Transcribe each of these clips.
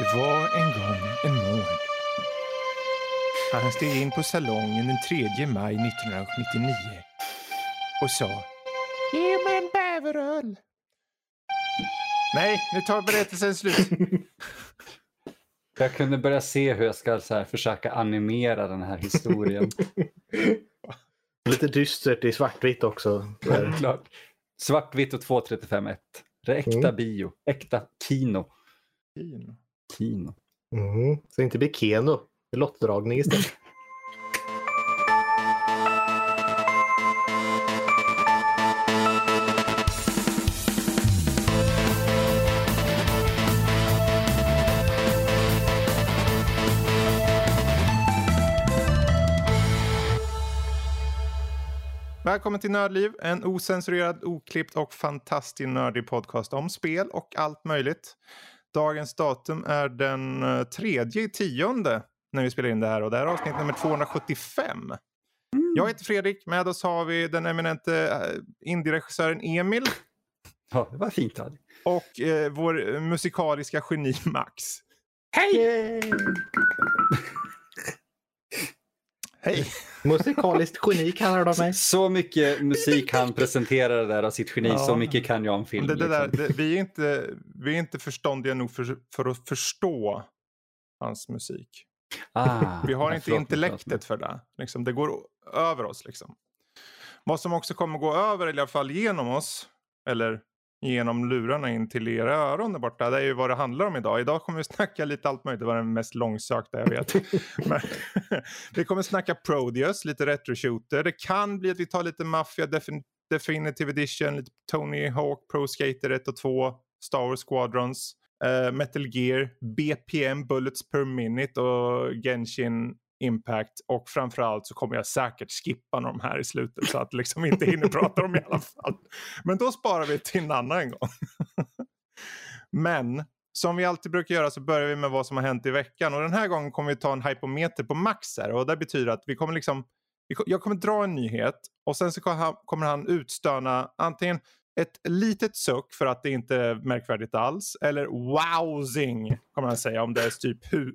Det var en gång en mård. Han steg in på salongen den 3 maj 1999 och sa Ge mig en bäveröl. Nej, nu tar berättelsen slut. Jag kunde börja se hur jag ska så här, försöka animera den här historien. Lite dystert i svartvitt också. Självklart. Svartvitt och 2.35.1. Det är äkta Mm. bio. Äkta kino. Fin. Kino. Mm. Så det inte blir Keno. Det är lottdragning istället. Välkommen till Nördliv, en osensurerad, oklippt och fantastiskt nördig podcast om spel och allt möjligt. Dagens datum är den eh, tredje tionde när vi spelar in det här och det här är avsnitt nummer 275. Jag heter Fredrik, med oss har vi den eminente eh, indie-regissören Emil Ja, det var fint. Adi. och eh, vår musikaliska geni Max. Hej! Hej! Musikaliskt geni kallar de mig. Så mycket musik han presenterade där av sitt geni, Ja. så mycket kan jag om film. Det, det där, liksom. det, vi, är inte, vi är inte förståndiga nog för, för att förstå hans musik. ah, Vi har inte intellektet för det. Liksom, det går över oss. Liksom. Vad som också kommer gå över, eller i alla fall genom oss, eller genom lurarna in till era öron där borta, det är ju vad det handlar om idag. Idag kommer vi snacka lite allt möjligt, det var den mest långsökta jag vet. Men, vi kommer snacka Prodeus, lite retro-shooter. Det kan bli att vi tar lite Mafia Defin- Definitive Edition, lite Tony Hawk Pro Skater 1 och 2, Star Wars Squadrons, eh, Metal Gear, BPM Bullets Per Minute och Genshin Impact och framförallt så kommer jag säkert skippa de här i slutet så att liksom inte hinner prata om i alla fall. Men då sparar vi till en annan gång. Men som vi alltid brukar göra så börjar vi med vad som har hänt i veckan och den här gången kommer vi ta en hypometer på Max här och det betyder att vi kommer liksom jag kommer dra en nyhet och sen så kommer han, utstöna antingen ett litet suck för att det inte är märkvärdigt alls eller wowzing kommer han säga om det är typ hur,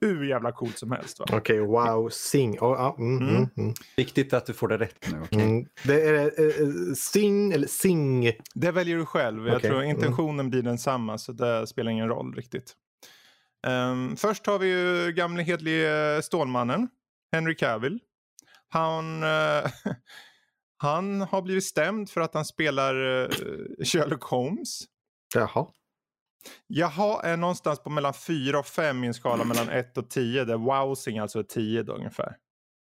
hur jävla coolt som helst. Okej, wow, sing. Oh, ja, mm, Mm. mm. Mm, Viktigt att du får det rätt nu. okej? mm. Det är eh, sing eller sing. Det väljer du själv. Jag Okej, tror mm. intentionen blir densamma så det spelar ingen roll riktigt. Ehm, först har vi ju gamle hedlige Stålmannen, Henry Cavill. Han, eh, han har blivit stämd för att han spelar uh, Sherlock Holmes. Jaha. Jaha är någonstans på mellan 4 och 5 i en skala mellan 1 och 10 där wowsing alltså är 10 då ungefär.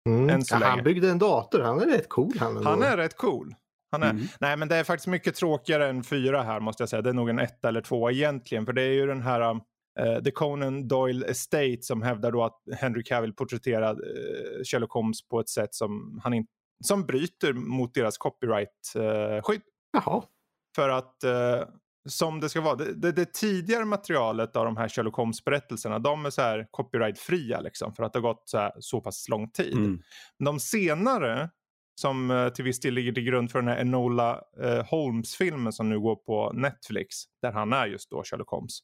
Mm. Ja, han byggde en dator. Han är rätt cool han. ändå. Han är rätt cool. Han är, Mm. Nej men det är faktiskt mycket tråkigare än fyra här måste jag säga. Det är nog en etta eller två egentligen. För det är ju den här uh, The Conan Doyle Estate som hävdar då att Henry Cavill porträtterar uh, Sherlock Holmes på ett sätt som, han in, som bryter mot deras copyright-skydd. Jaha. För att eh, som det ska vara, det, det, det tidigare materialet av de här Sherlock Holmes-berättelserna, de är så här copyright-fria liksom. För att det har gått så, här, så pass lång tid. Mm. De senare, som eh, till viss del ligger till grund för den här Enola eh, Holmes-filmen som nu går på Netflix, där han är just då Sherlock Holmes.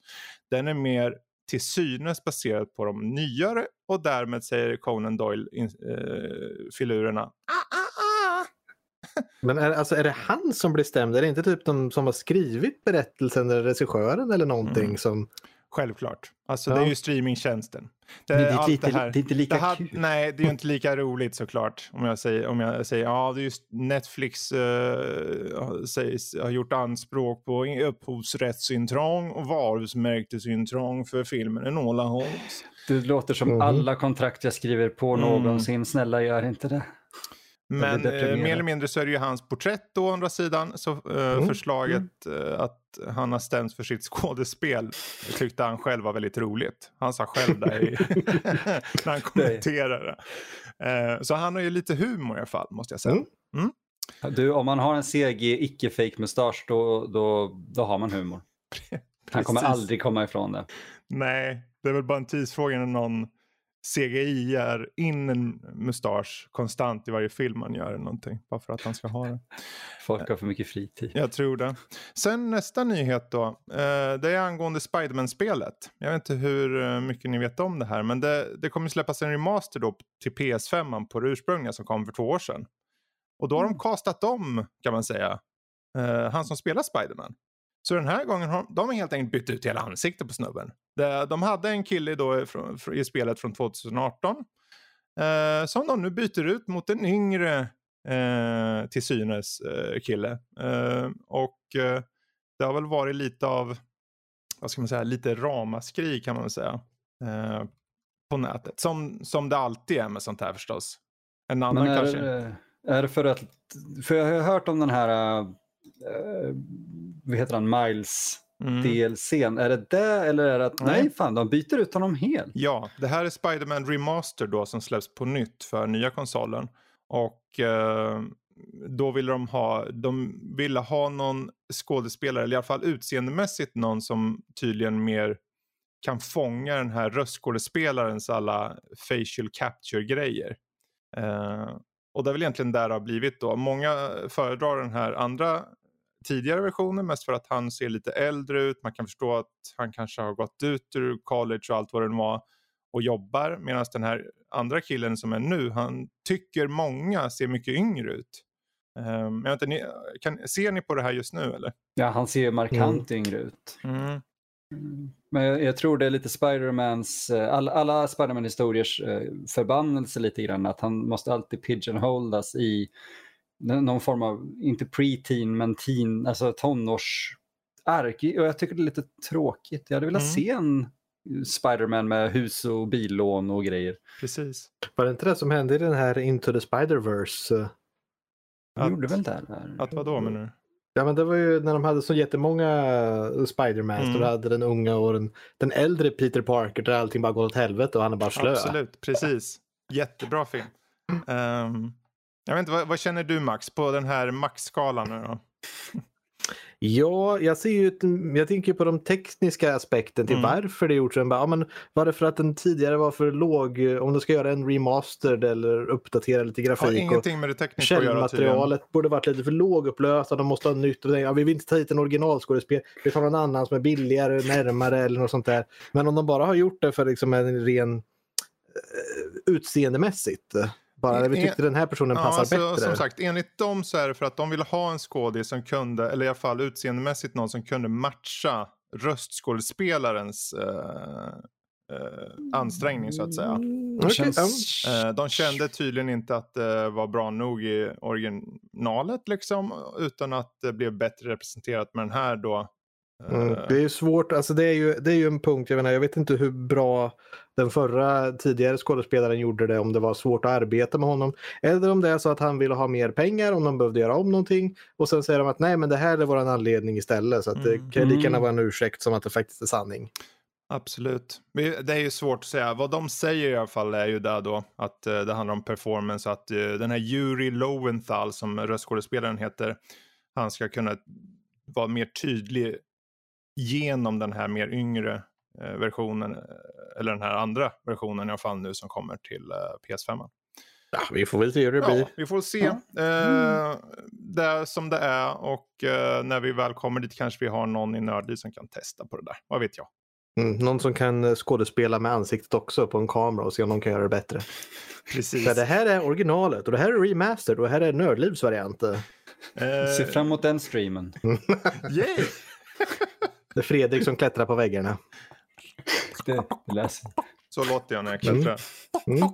Den är mer till synes baserad på de nyare och därmed säger Conan Doyle-filurerna ah, ah, ah. Men är, alltså, är det han som blir stämd? Är det inte typ de som har skrivit berättelsen eller regissören eller någonting Mm. som... Självklart. Alltså Ja. det är ju streamingtjänsten. Det, Det, det, är allt lite, det här- det är inte lika det här, kul. nej, det är ju inte lika roligt såklart. Om jag säger, om jag säger ja, det är just Netflix uh, sägs, har gjort anspråk på upphovsrättsintrång och varumärkesintrång för filmen Enola Holmes. Det låter som Mhm. alla kontrakt jag skriver på Mm. någonsin. Snälla gör inte det. Men eh, mer eller mindre så är det ju hans porträtt då å andra sidan. Så eh, Mm. förslaget eh, att han har stämts för sitt skådespel tyckte han själv var väldigt roligt. Han sa själv det i, när han kommenterade. Eh, så han har ju lite humor i alla fall måste jag säga. Mm. Du, om man har en CG icke-fake mustasch då, då, då har man humor. Han kommer aldrig komma ifrån det. Nej, det är väl bara en tidsfråga när någon CGI är in en mustasch konstant i varje film man gör eller någonting. Bara för att han ska ha det. Folk har för mycket fritid. Jag tror det. Sen nästa nyhet då. Eh, det är angående Spiderman-spelet. Jag vet inte hur eh, mycket ni vet om det här. Men det, det kommer släppas en remaster då till PS5 på det ursprungliga som kom för två år sedan. Och då har de castat om kan man säga. eh, han som spelar Spiderman. Så den här gången har de har helt enkelt bytt ut hela ansiktet på snubben. De hade en kille då i spelet från 2018. Eh, som de nu byter ut mot en yngre eh, till synes eh, kille. Eh, och eh, det har väl varit lite av, vad ska man säga, lite ramaskri kan man väl säga. Eh, på nätet. Som, som det alltid är med sånt här förstås. En annan är, kanske. är det för att, för jag har hört om den här, äh, vad heter han, Miles Mm. DLCn. Är det det eller är det att, Nej. nej fan, de byter ut honom helt? Ja, det här är Spider-Man Remaster då som släpps på nytt för nya konsolen. Och eh, då ville de ha, de ville ha någon skådespelare, eller i alla fall utseendemässigt någon som tydligen mer kan fånga den här röstskådespelarens alla facial capture-grejer. Eh, och det är väl egentligen där det har blivit då. Många föredrar den här andra tidigare versionen mest för att han ser lite äldre ut. Man kan förstå att han kanske har gått ut ur college och allt vad det nu var och jobbar. Medan den här andra killen som är nu, han tycker många ser mycket yngre ut. Um, jag vet inte, ni, kan, ser ni på det här just nu eller? Ja, han ser ju markant yngre ut. Mm. Men jag, jag tror det är lite Spidermans, eh, all, alla Spiderman-historiers eh, förbannelse lite grann, att han måste alltid pigeonholas i någon form av, inte pre-teen, men teen, alltså tonårsark. Och jag tycker det är lite tråkigt. Jag hade velat Mm. se en Spiderman med hus och billån och grejer. Precis. Var det inte det som hände i den här Into the Spider-Verse? De Att- gjorde väl det? Där. Att vadå menar du? Ja men det var ju när de hade så jättemånga Spider-Mans. Mm. Då hade den unga och den, den äldre Peter Parker där allting bara gått åt helvete och han är bara slö. Absolut, precis. Jättebra film. Ehm, jag vet inte, vad, vad känner du Max på den här Max-skalan nu då? Ja, jag ser ju, jag tänker på de tekniska aspekten till Mm. varför det är gjort så. Jag Bara, ja, men var det för att den tidigare var för låg? Om du ska göra en remastered eller uppdatera lite Har grafik. och ingenting med det tekniska att göra. Källmaterialet borde varit lite för lågupplöst de måste ha nytt. Ja, vi vill inte ta hit en originalskådespelare, vi tar någon annan som är billigare, närmare eller något sånt där. Men om de bara har gjort det för liksom en ren eh, utseendemässigt. Eh, Bara vi tyckte den här personen passar alltså, bättre. Som sagt, enligt dem så är det för att de ville ha en skådis som kunde, eller i alla fall utseendemässigt någon som kunde matcha röstskådespelarens eh, eh, ansträngning så att säga. Mm, känns... ja. Eh, de kände tydligen inte att det var bra nog i originalet liksom, utan att det blev bättre representerat med den här då. Eh, Mm, det är ju svårt, alltså det är ju, det är ju en punkt, jag menar jag vet inte hur bra den förra tidigare skådespelaren gjorde det, om det var svårt att arbeta med honom. Eller om det är så att han ville ha mer pengar, om de behövde göra om någonting. Och sen säger de att nej men det här är vår anledning istället. Så att det Mm. kan lika gärna Mm. vara en ursäkt som att det faktiskt är sanning. Absolut. Det är ju svårt att säga. Vad de säger i alla fall är ju där då att eh, det handlar om performance. Att eh, den här Yuri Lowenthal som röstskådespelaren heter. Han ska kunna vara mer tydlig genom den här mer yngre versionen. eh, Eller den här andra versionen i alla fall nu som kommer till eh, PS5. Ja, vi får väl se hur det blir. Ja, vi får se. Eh, det är som det är och eh, när vi väl kommer dit kanske vi har någon i Nördliv som kan testa på det där. Vad vet jag. Mm, någon som kan eh, skådespela med ansiktet också på en kamera och se om de kan göra det bättre. Precis. För det här är originalet och det här är remastered och det här är Nördlivs variant. Eh, Se fram emot den streamen. Yay! Det är Fredrik som klättrar på väggarna. Det läser. Så låter jag när jag klättrar. Mm.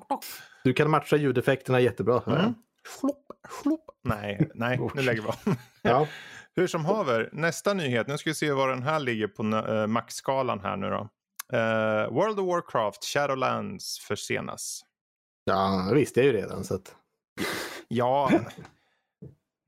Du kan matcha ljudeffekterna jättebra. Mm. Flopp, flopp. Nej, nej, nu lägger vi av. Ja. Hur som haver, nästa nyhet. Nu ska vi se var den här ligger på uh, maxskalan här nu då. Eh, World of Warcraft Shadowlands försenas. ja, det visste jag ju redan. Så att... Ja,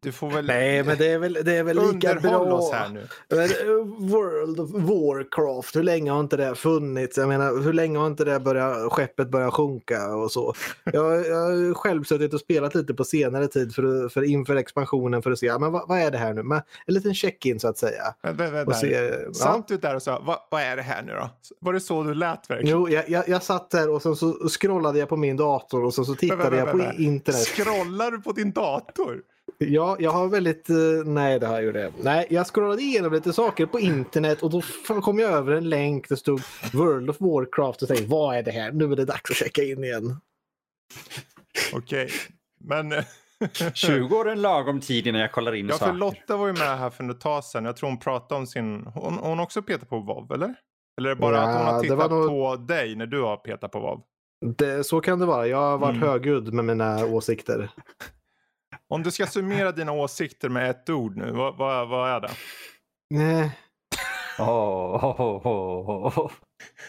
Du får väl Nej, men det är väl, det är väl lika bra. oss här nu. Eh, World of Warcraft, hur länge har inte det funnits? Jag menar, hur länge har inte det börjat, skeppet börjat sjunka och så? Jag, jag har själv suttit och spelat lite på senare tid för, för inför expansionen för att se, ja, men vad, vad är det här nu? Men, en liten check-in så att säga. Vänta, vänta, Och se, där. ja. Satt du där och sa, vad, vad är det här nu då? Var det så du lät verkligen? Jo, jag, jag, jag satt där och sen så scrollade jag på min dator och sen så tittade Vänta, jag på vänta. internet. Scrollar du på din dator? Ja, jag har väldigt... eh, nej, det har jag gjort. Nej, jag scrollade igenom lite saker på internet och då kom jag över en länk. Det stod World of Warcraft och tänkte vad är det här? Nu är det dags att checka in igen. Okej, men... eh, 20 år är en lagom tid innan jag kollar in Ja, för saker. Lotta var ju med här för ett tag sedan. Jag tror hon pratade om sin... Hon, hon också petat på WoW, eller? Eller är det bara Ja, att hon har tittat nog- på dig när du har petat på WoW? Det, så kan det vara. Jag har varit Mm. högljudd med mina åsikter. Om du ska summera dina åsikter med ett ord nu, vad, vad, vad är det? Nej. Åh, åh, åh.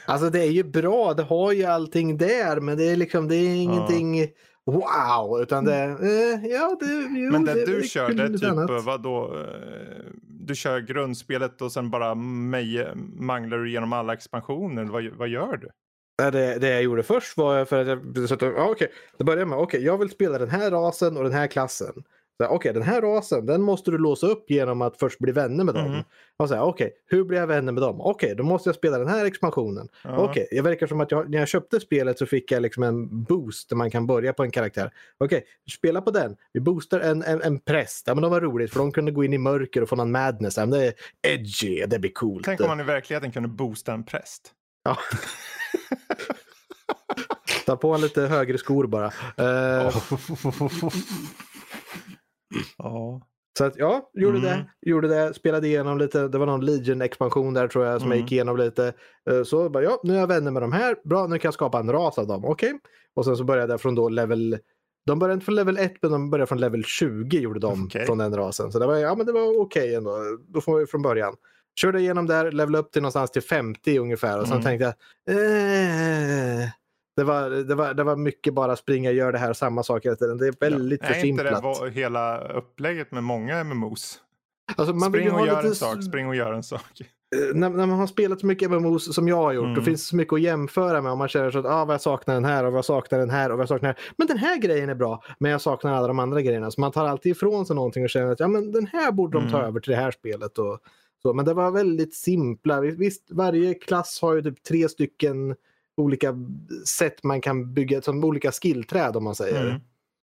Alltså det är ju bra, det har ju allting där men det är liksom, det är ingenting wow utan det är, eh, ja det, jo, Men det det du är kör, det är typ annat. eh, vad då? Du kör grundspelet och sen bara manglar du igenom alla expansioner. Vad, vad gör du? Det, det jag gjorde först var för att jag så att, ja, okej, det började med okej, jag vill spela den här rasen och den här klassen. Okej, den här rasen den måste du låsa upp genom att först bli vänner med dem. Mhm. Och så här, okej, hur blir jag vänner med dem? Okej, då måste jag spela den här expansionen. Ja. Okej, det verkar som att jag, när jag köpte spelet så fick jag liksom en boost där man kan börja på en karaktär. Okej, spela på den. Vi boostar en, en, en präst. Ja, men det var roligt för de kunde gå in i mörker och få någon madness. Ja, men det är edgy, det blir coolt. Tänk om man i verkligheten kunde boosta en präst. Ja. Ta på en lite högre skor bara. Eh, Ja. Så att ja, gjorde Mm. det. Gjorde det, spelade igenom lite. Det var någon Legion-expansion där tror jag som jag Mm. gick igenom lite. Eh, Så bara, ja, nu är jag vänner med de här. Bra, nu kan jag skapa en ras av dem. Okej. Och sen så började jag från då level... De började inte från level 1 men de började från level 20 gjorde de Okej. från den rasen. Så det var, ja, men det var okej ändå. Då får vi från början. Körde igenom där, level upp till någonstans till 50 ungefär och sen Mm. tänkte jag eh, det, var, det, var, det var mycket bara springa, gör det här samma sak hela tiden. Det är väldigt är inte det hela upplägget med många MMOs? Alltså, man Spring och gör lite en sak, spring och gör en sak. Eh, när, när man har spelat så mycket MMOs som jag har gjort, Mm. då finns det så mycket att jämföra med. Om man känner så att ah, vad jag saknar den här och vad jag saknar den här och vad jag saknar den här. Men den här grejen är bra, men jag saknar alla de andra grejerna. Så man tar alltid ifrån sig någonting och känner att ja, men den här borde de ta Mm. över till det här spelet. Och, så. Men det var väldigt simpla. Visst, varje klass har ju typ tre stycken olika sätt man kan bygga, som olika skillträd om man säger. Mm.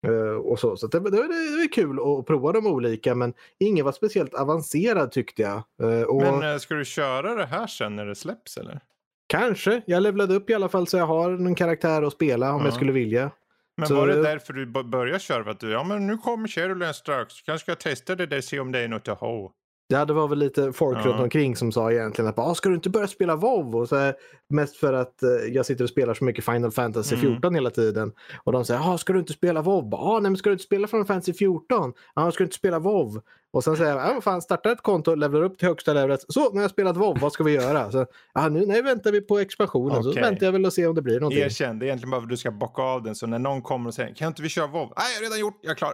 Eh, och så så det, det, det är kul att prova de olika men ingen var speciellt avancerad tyckte jag. Eh, och Men eh, ska du köra det här sen när det släpps eller? Kanske. Jag levlade upp i alla fall så jag har en karaktär att spela om Ja. jag skulle vilja. Men Så- var det därför du började köra? Att du, ja men nu kommer Cherylin strax. Kanske ska jag testa det där se om det är något att ha. Det var väl lite folk Ja. runt omkring som sa egentligen att ah, ska du inte börja spela WoW? Och så här, mest för att eh, jag sitter och spelar så mycket Final Fantasy Mm. 14 hela tiden. Och de säger ah, ska du inte spela WoW? Ah, nej, men ska du inte spela Final Fantasy 14? Ah, ska du inte spela WoW? Och sen säger jag, ah, fan, starta ett konto, levlar upp till högsta levelet. Så, nu har jag spelat WoW, vad ska vi göra? Så, ah, nu nej, väntar vi på expansionen. Så Okej. väntar jag väl och se om det blir någonting. Erkänn, det är egentligen bara för att du ska bocka av den. Så när någon kommer och säger, kan inte vi köra WoW? Nej, jag har redan gjort, jag är klar.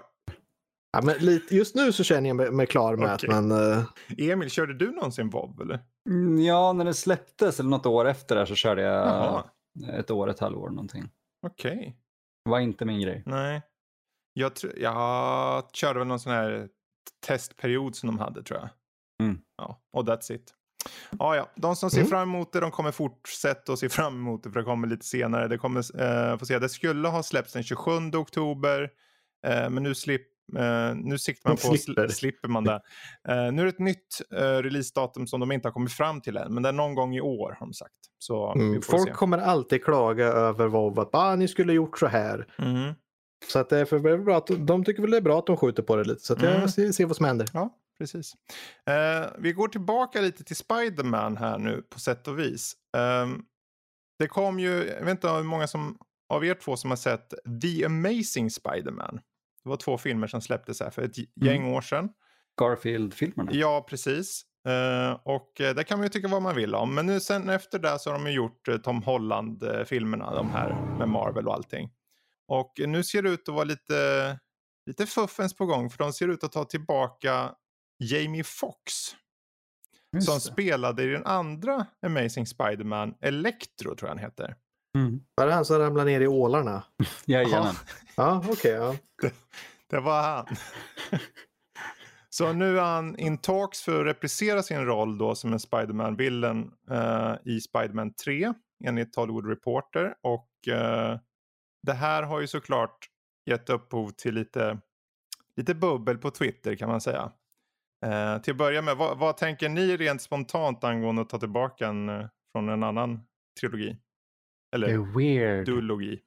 Ja, men lite, just nu så känner jag mig, mig klar med Okej. att man... eh, Emil, körde du någonsin WoW eller? Mm, Ja, när det släpptes eller något år efter där så körde jag Jaha, ett år, ett halvår någonting. okej. Det var inte min grej. Nej. Jag, tr- jag körde väl någon sån här testperiod som de hade tror jag. Mm. Ja, och that's it. Ja, ja. De som ser Mm. fram emot det, de kommer fortsätta att se fram emot det för det kommer lite senare. Det kommer, eh, få se. Det skulle ha släppts den 27 oktober, eh, men nu slip, eh, nu siktar man på, Slipper. sl- slipper man det. Eh, nu är det ett nytt eh, releasedatum som de inte har kommit fram till än, men det är någon gång i år har de sagt. Så Mm, folk se. kommer alltid klaga över WoW att ah, ni skulle gjort så här. Mm. Så att det är för det är bra att, de tycker väl det är bra att de skjuter på det lite. Så att Mm. jag ser, ser vad som händer. Ja, precis. Eh, vi går tillbaka lite till Spider-Man här nu på sätt och vis. Ehm, det kom ju, jag vet inte hur många som, av er två som har sett The Amazing Spider-Man. Det var två filmer som släpptes här för ett gäng år sedan. Garfield-filmerna. Ja, precis. Eh, och eh, det kan man ju tycka vad man vill om. Men nu sen efter det så har de ju gjort eh, Tom Holland-filmerna, de här med Marvel och allting. Och nu ser det ut att vara lite, lite fuffens på gång för de ser ut att ta tillbaka Jamie Foxx. Som det. spelade i den andra Amazing Spider-Man, Electro tror jag han heter. Mm. Var det han som ramlade ner i ålarna? Jajamän. Ja, okej. ja. Det var han. Så nu är han in talks för att reprisera sin roll då som en Spiderman-villen eh, i Spiderman 3 enligt Hollywood Reporter. Och eh, det här har ju såklart gett upphov till lite, lite bubbel på Twitter kan man säga. Eh, till att börja med, vad, vad tänker ni rent spontant angående att ta tillbaka en eh, från en annan trilogi? Det Eller är weird. duologi.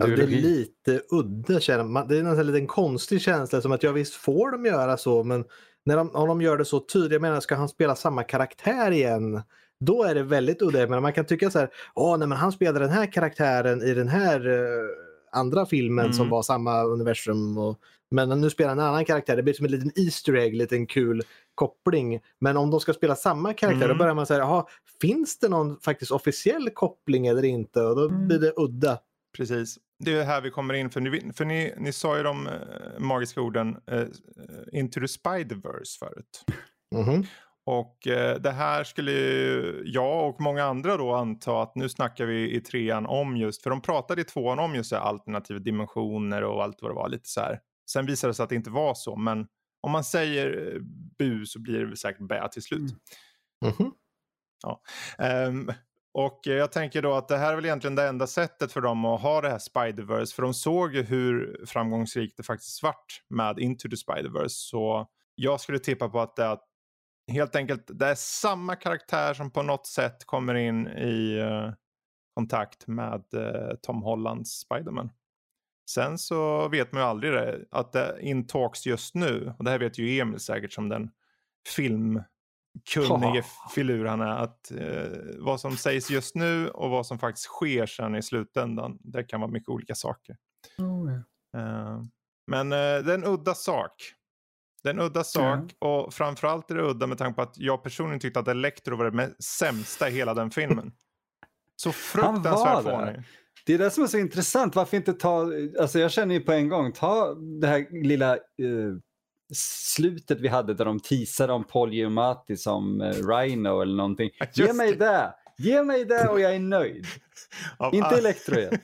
Alltså, det är lite udda känner man. Det är nästan en liten konstig känsla som att jag visst får de göra så men när de, om de gör det så tydligt, jag menar ska han spela samma karaktär igen? Då är det väldigt udda. Men man kan tycka så här, åh nej men han spelade den här karaktären i den här eh, andra filmen Mm. som var samma universum. Och, men nu spelar han en annan karaktär, det blir som en liten Easter egg, liten kul koppling. Men om de ska spela samma karaktär Mm. då börjar man säga, jaha, finns det någon faktiskt officiell koppling eller inte? Och då Mm. blir det udda. Precis. Det är här vi kommer in. För ni, för ni, ni sa ju de eh, magiska orden eh, Into the Spider-Verse förut. Mhm. Och eh, det här skulle ju jag och många andra då anta att nu snackar vi i trean om just, för de pratade i tvåan om just alternativa dimensioner och allt vad det var lite så här. Sen visade det sig att det inte var så, men om man säger eh, bu så blir det säkert bä till slut. Mm. Mhm. Ehm, och eh, jag tänker då att det här är väl egentligen det enda sättet för dem att ha det här Spider-Verse. För de såg ju hur framgångsrikt det faktiskt vart med Into the Spider-Verse. Så jag skulle tippa på att det är helt enkelt det är samma karaktär som på något sätt kommer in i eh, kontakt med eh, Tom Hollands Spider-Man. Sen så vet man ju aldrig det, att det är in talks just nu. Och det här vet ju Emil säkert som den filmkunnige filur han är. Att eh, vad som sägs just nu och vad som faktiskt sker sen i slutändan. Det kan vara mycket olika saker. Oh. Eh, men eh, det är en udda sak. Det är en udda sak och framförallt är det udda med tanke på att jag personligen tyckte att Electro var det sämsta i hela den filmen. Så fruktansvärt fånig. Det är det som är så intressant. Varför inte ta, alltså jag känner ju på en gång, ta det här lilla eh, slutet vi hade där de teasade om Paul Giamatti som eh, Rhino eller någonting. Just Ge mig det. det! Ge mig det och jag är nöjd. Inte all- Electro igen.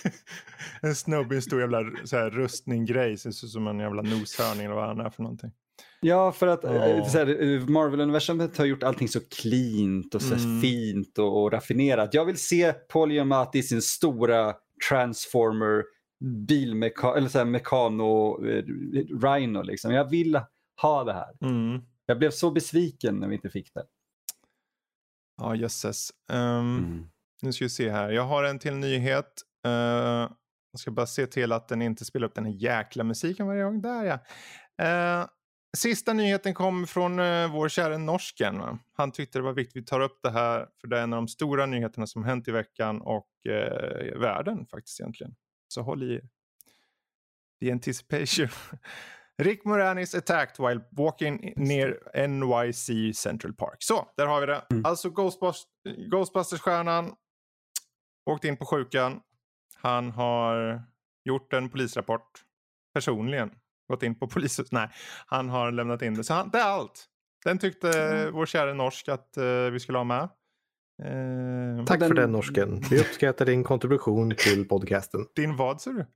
en snubbe i en stor jävla så här, rustning-grej. Ser ut som en jävla noshörning eller vad han är för någonting. Ja, för att eh, Marvel-universumet har gjort allting så cleant och så Mm. fint och, och raffinerat. Jag vill se Paul Giamatti i sin stora transformer bilmeka eller så här, mekano eh, Rhino liksom. Jag vill ha det här. Mm. Jag blev så besviken när vi inte fick det. Ja, jösses. Um, Mm. Nu ska vi se här. Jag har en till nyhet. Eh, jag ska bara se till att den inte spelar upp den här jäkla musiken varje gång. Där ja. Eh, sista nyheten kom från uh, vår kära norsken. Han tyckte det var viktigt att vi tar upp det här. För det är en av de stora nyheterna som hänt i veckan och uh, världen faktiskt egentligen. Så håll i er. The anticipation. Rick Moranis attacked while walking near NYC Central Park. Så, där har vi det. Mm. Alltså Ghostbusters, Ghostbusters-stjärnan åkte in på sjukan. Han har gjort en polisrapport personligen. Gått in på polishuset. Nej, han har lämnat in det. Så han, det är allt. Den tyckte Mm. vår kära norsk att eh, vi skulle ha med. Eh, Tack den- för den norsken. Vi uppskattar din kontribution till podcasten. Din vad sa du?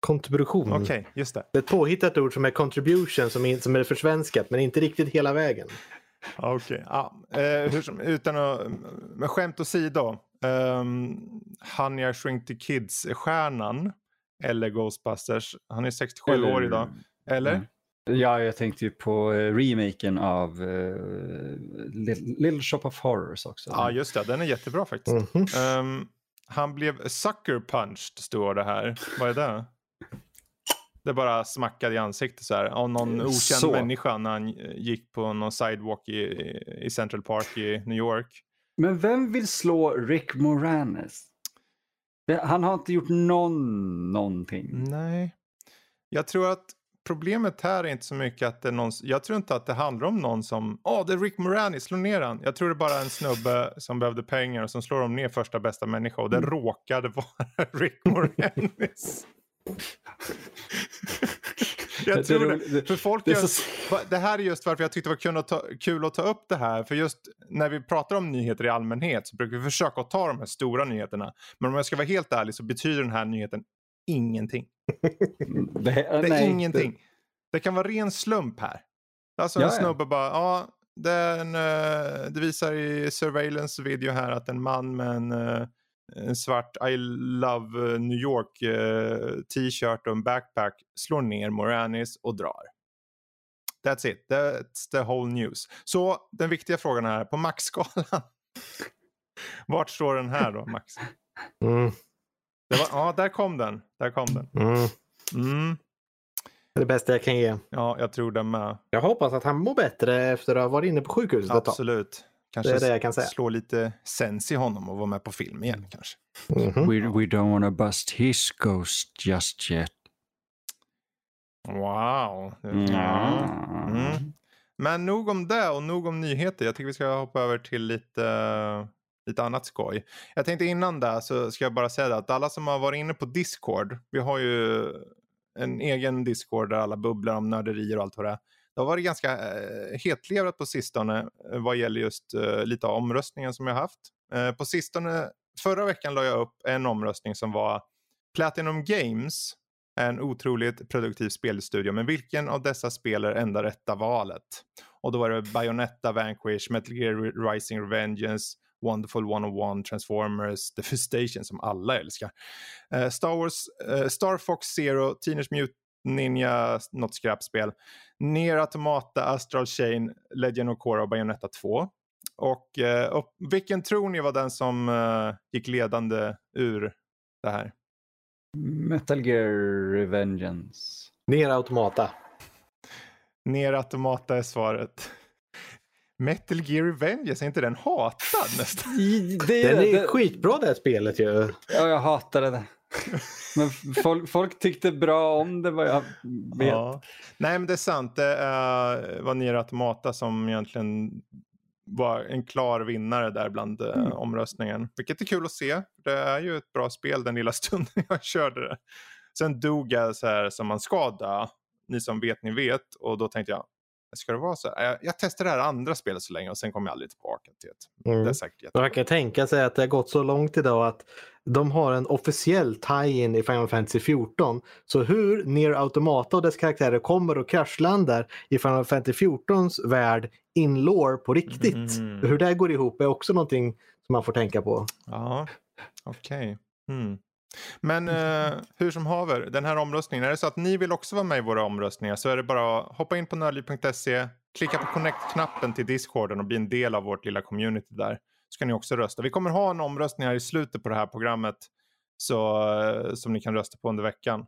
Kontribution. Okej, just det. Det är ett påhittat ord som är contribution som är, som är försvenskat men inte riktigt hela vägen. Okej, ja. eh, som, utan att, med skämt åsido. Um, Hanja Shrink the Kids-stjärnan, eller Ghostbusters, han är 67 år idag. Eller? Mm. Ja, jag tänkte ju på eh, remaken av eh, Little, Little Shop of Horrors också. Ja, just det. Den är jättebra faktiskt. Mhm. Ehm, han blev sucker punched, står det här. Vad är det? Det bara smackade i ansiktet så här. Av någon okänd Så. människa när han eh, gick på någon sidewalk i, i Central Park i New York. Men vem vill slå Rick Moranis? Han har inte gjort någon, någonting. Nej. Jag tror att problemet här är inte så mycket att det är någon... Jag tror inte att det handlar om någon som... Åh, det är Rick Moranis, slå ner han. Jag tror det är bara en snubbe som behövde pengar och som slår dem ner första bästa människa. Och det råkade vara Rick Moranis. Jag Det tror det. För folk Det så- det här är just varför jag tyckte det var kul att, ta, kul att ta upp det här. För just när vi pratar om nyheter i allmänhet så brukar vi försöka att ta de här stora nyheterna. Men om jag ska vara helt ärlig så betyder den här nyheten ingenting. Det, Det är nej, ingenting. Det kan vara ren slump här. Alltså en ja. snubbe bara, ja, den, eh, det visar i surveillance video här att en man med en, eh, en svart I love eh, New York eh, t-shirt och en backpack slår ner Moranis och drar. That's it, that's the whole news. Så den viktiga frågan är, på maxskalan, vart står den här då Max? Mm, Det var, ja, där kom den. Där kom den. mm. Mm, Det är det bästa jag kan ge. ja, jag tror den med. Jag hoppas att han mår bättre efter att ha varit inne på sjukhuset ett tag. Absolut. Kanske Det är det jag kan säga. slå lite sens i honom och vara med på film igen kanske. Mhm. We, we don't wanna bust his ghost just yet. Wow. Mm. Mm. Men nog om det och nog om nyheter. Jag tycker vi ska hoppa över till lite, lite annat skoj. Jag tänkte innan det så ska jag bara säga att alla som har varit inne på Discord. Vi har ju en egen Discord där alla bubblar om nörderier och allt vad det är. Det har varit ganska eh, hetlevrat på sistone eh, vad gäller just eh, lite av omröstningen som jag haft. På sistone, förra veckan la jag upp en omröstning som var Platinum Games är en otroligt produktiv spelstudio. Men vilken av dessa spel är enda rätta valet? Och då var det Bayonetta, Vanquish, Metal Gear Rising Revengeance, Wonderful 101, Transformers, The Station som alla älskar. Eh, Star Wars, Star Fox Zero, Teenage Mutant Ninja, något skräpspel. Nier Automata, Astral Chain, Legend of Korra och Bayonetta 2. Och, eh, och vilken tror ni var den som eh, gick ledande ur det här? Metal Gear Revengeance. Ner automata. Ner Automata är svaret. Metal Gear Revengeance, är inte den hatad nästan? Det, Den är det- skitbra det här spelet ju. Ja, jag hatade det. Men folk, folk tyckte bra om det vad jag vet. Ja. Nej men det är sant, det är, var Nier Automata som egentligen var en klar vinnare där bland eh, Mm. omröstningen. Vilket är kul att se. Det är ju ett bra spel den lilla stunden jag körde det. Sen dog jag så här som man ska dö. Ni som vet, ni vet. Och då tänkte jag, ska det vara så här? Jag, jag testar det här andra spelet så länge och sen kommer jag aldrig tillbaka till det. Mm. Det är säkert jättebra. Man kan tänka sig att det har gått så långt idag att de har en officiell tie-in i Final Fantasy 14. Så hur Nier Automata och dess karaktärer kommer och kraschlandar i Final Fantasy 14s värld in lore på riktigt. Mm. Hur det går ihop är också någonting som man får tänka på. Ja, okej. Mm. Men eh, hur som haver, den här omröstningen, är det så att ni vill också vara med i våra omröstningar så är det bara att hoppa in på nördliv.se, klicka på connect-knappen till discorden och bli en del av vårt lilla community där. Så kan ni också rösta. Vi kommer ha en omröstning här i slutet på det här programmet så, eh, som ni kan rösta på under veckan.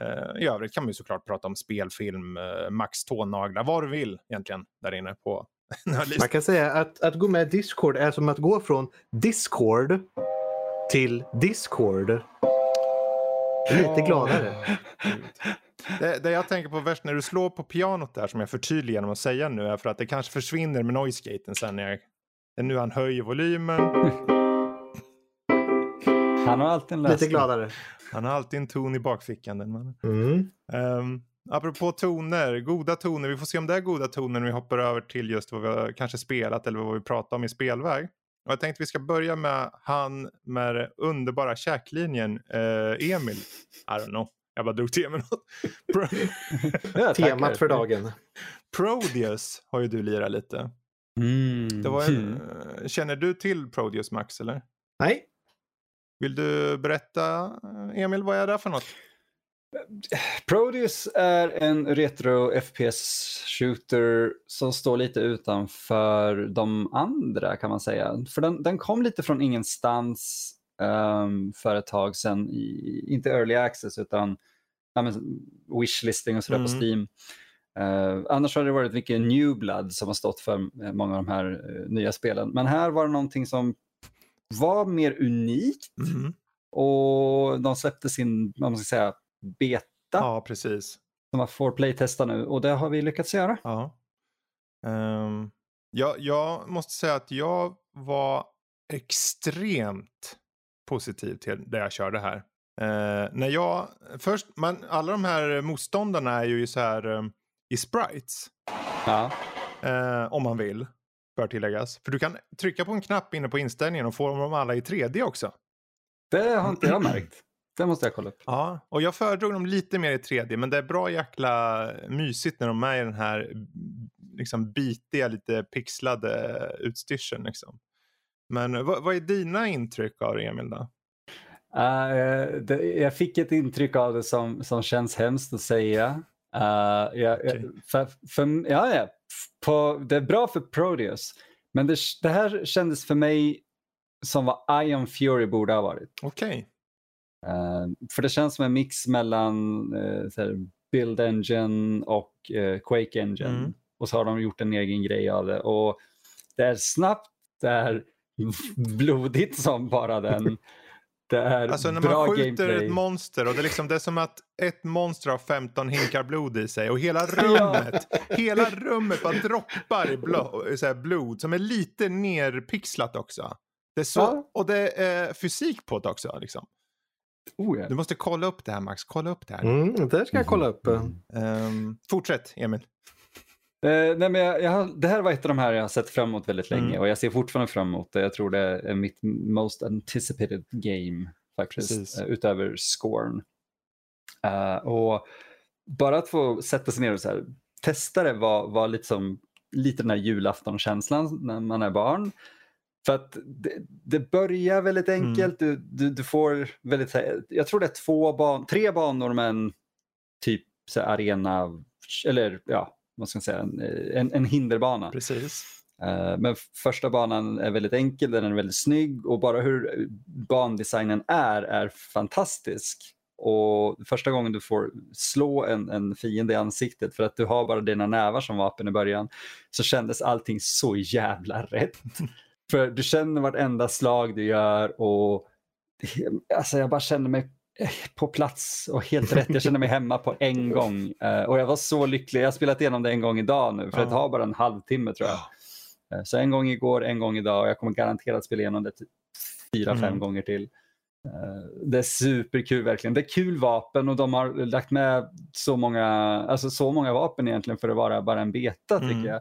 Eh, I övrigt kan vi såklart prata om spelfilm, eh, max tånaglar, vad du vill egentligen där inne på. Man kan säga att, att gå med Discord är som att gå från Discord till Discord. Lite gladare. Det, det jag tänker på värst när du slår på pianot där som jag förtydligar genom att säga nu är för att det kanske försvinner med noise gaten sen när jag, det är nu han höjer volymen. Han har alltid en lösning. Lite gladare. Han har alltid en ton i bakfickan den mannen. Mm. Um, apropå toner, goda toner. Vi får se om det är goda toner när vi hoppar över till just vad vi har kanske spelat eller vad vi pratar om i spelväg. Och jag tänkte vi ska börja med han med den underbara käklinjen, eh, Emil. I don't know. Jag bara drog till med något. Pro- Ja, tackar. Temat för dagen. Prodeus har ju du lirat lite. Mm. Det var en, eh, Känner du till Prodeus Max eller? Nej, Vill du berätta eh, Emil vad är det för något? Prodeus är en retro FPS-shooter som står lite utanför de andra kan man säga. För den, den kom lite från ingenstans um, för ett tag sedan, i, inte early access utan ja, men, wishlisting och sådär Mm. på Steam. Uh, annars har det varit mycket New Blood som har stått för eh, många av de här eh, nya spelen. Men här var det någonting som var mer unikt Mhm. och de släppte sin, vad man ska säga, beta Ja, precis. som man får playtesta nu och det har vi lyckats göra. Ja. Ehm, jag, jag måste säga att jag var extremt positiv till det jag körde här. Eh, när jag, först, man, alla de här motståndarna är ju så här eh, i sprites. Ja. Eh, om man vill, bör tilläggas. För du kan trycka på en knapp inne på inställningen och få dem alla i 3D också. Det har inte jag märkt. Det måste jag kolla upp. Ja, och jag föredrog dem lite mer i 3D, men det är bra jäkla mysigt när de är i den här liksom bitiga, lite pixlade utstyrseln. Liksom. Men vad, vad är dina intryck av det, Emil? Då? Uh, det, jag fick ett intryck av det som, som känns hemskt att säga. Uh, jag, okay. för, för, ja, ja. På, det är bra för Proteus, men det, det här kändes för mig som vad Ion Fury borde ha varit. Okej. Okay. Uh, för det känns som en mix mellan uh, här, Build Engine och uh, Quake Engine. Mm. Och så har de gjort en egen grej av det. Och det är snabbt, det är blodigt som bara den. Det är alltså när bra man skjuter gameplay. ett monster och det är, liksom, det är som att ett monster har 15 hinkar blod i sig och hela rummet, hela rummet bara droppar i blod, så blod som är lite nerpixlat också. Det är så, ja. Och det är fysik på det också. Liksom. Oh, ja. Du måste kolla upp det här Max, kolla upp det här. Mm, det ska jag kolla upp. Um, fortsätt Emil. Uh, nej, men jag, jag, det här var ett av de här jag har sett fram emot väldigt länge mm. och jag ser fortfarande fram emot det. Jag tror det är mitt most anticipated game faktiskt, uh, utöver Scorn. Uh, och bara att få sätta sig ner och så här, testa det var, var lite som lite den här julaftonkänslan när man är barn. För att det, det börjar väldigt mm. enkelt. Mm. Du, du, du, får väldigt, jag tror det är två ban, tre banor med en typ så arena, eller ja, vad ska man säga, en, en, en hinderbana. Precis. Uh, men första banan är väldigt enkel, den är väldigt snygg och bara hur bandesignen är, är fantastisk. Och första gången du får slå en, en fiende i ansiktet för att du har bara dina nävar som vapen i början så kändes allting så jävla rätt. För du känner vartenda slag du gör och alltså jag bara känner mig eh, på plats och helt rätt. Jag känner mig hemma på en gång. Uh, och jag var så lycklig. Jag har spelat igenom det en gång idag nu för ja. det tar bara en halvtimme tror jag. Uh, så en gång igår, en gång idag och jag kommer garanterat spela igenom det fyra, mm. fem gånger till. Uh, det är superkul verkligen. Det är kul vapen och de har lagt med så många, alltså så många vapen egentligen för att vara bara en beta mm. tycker jag.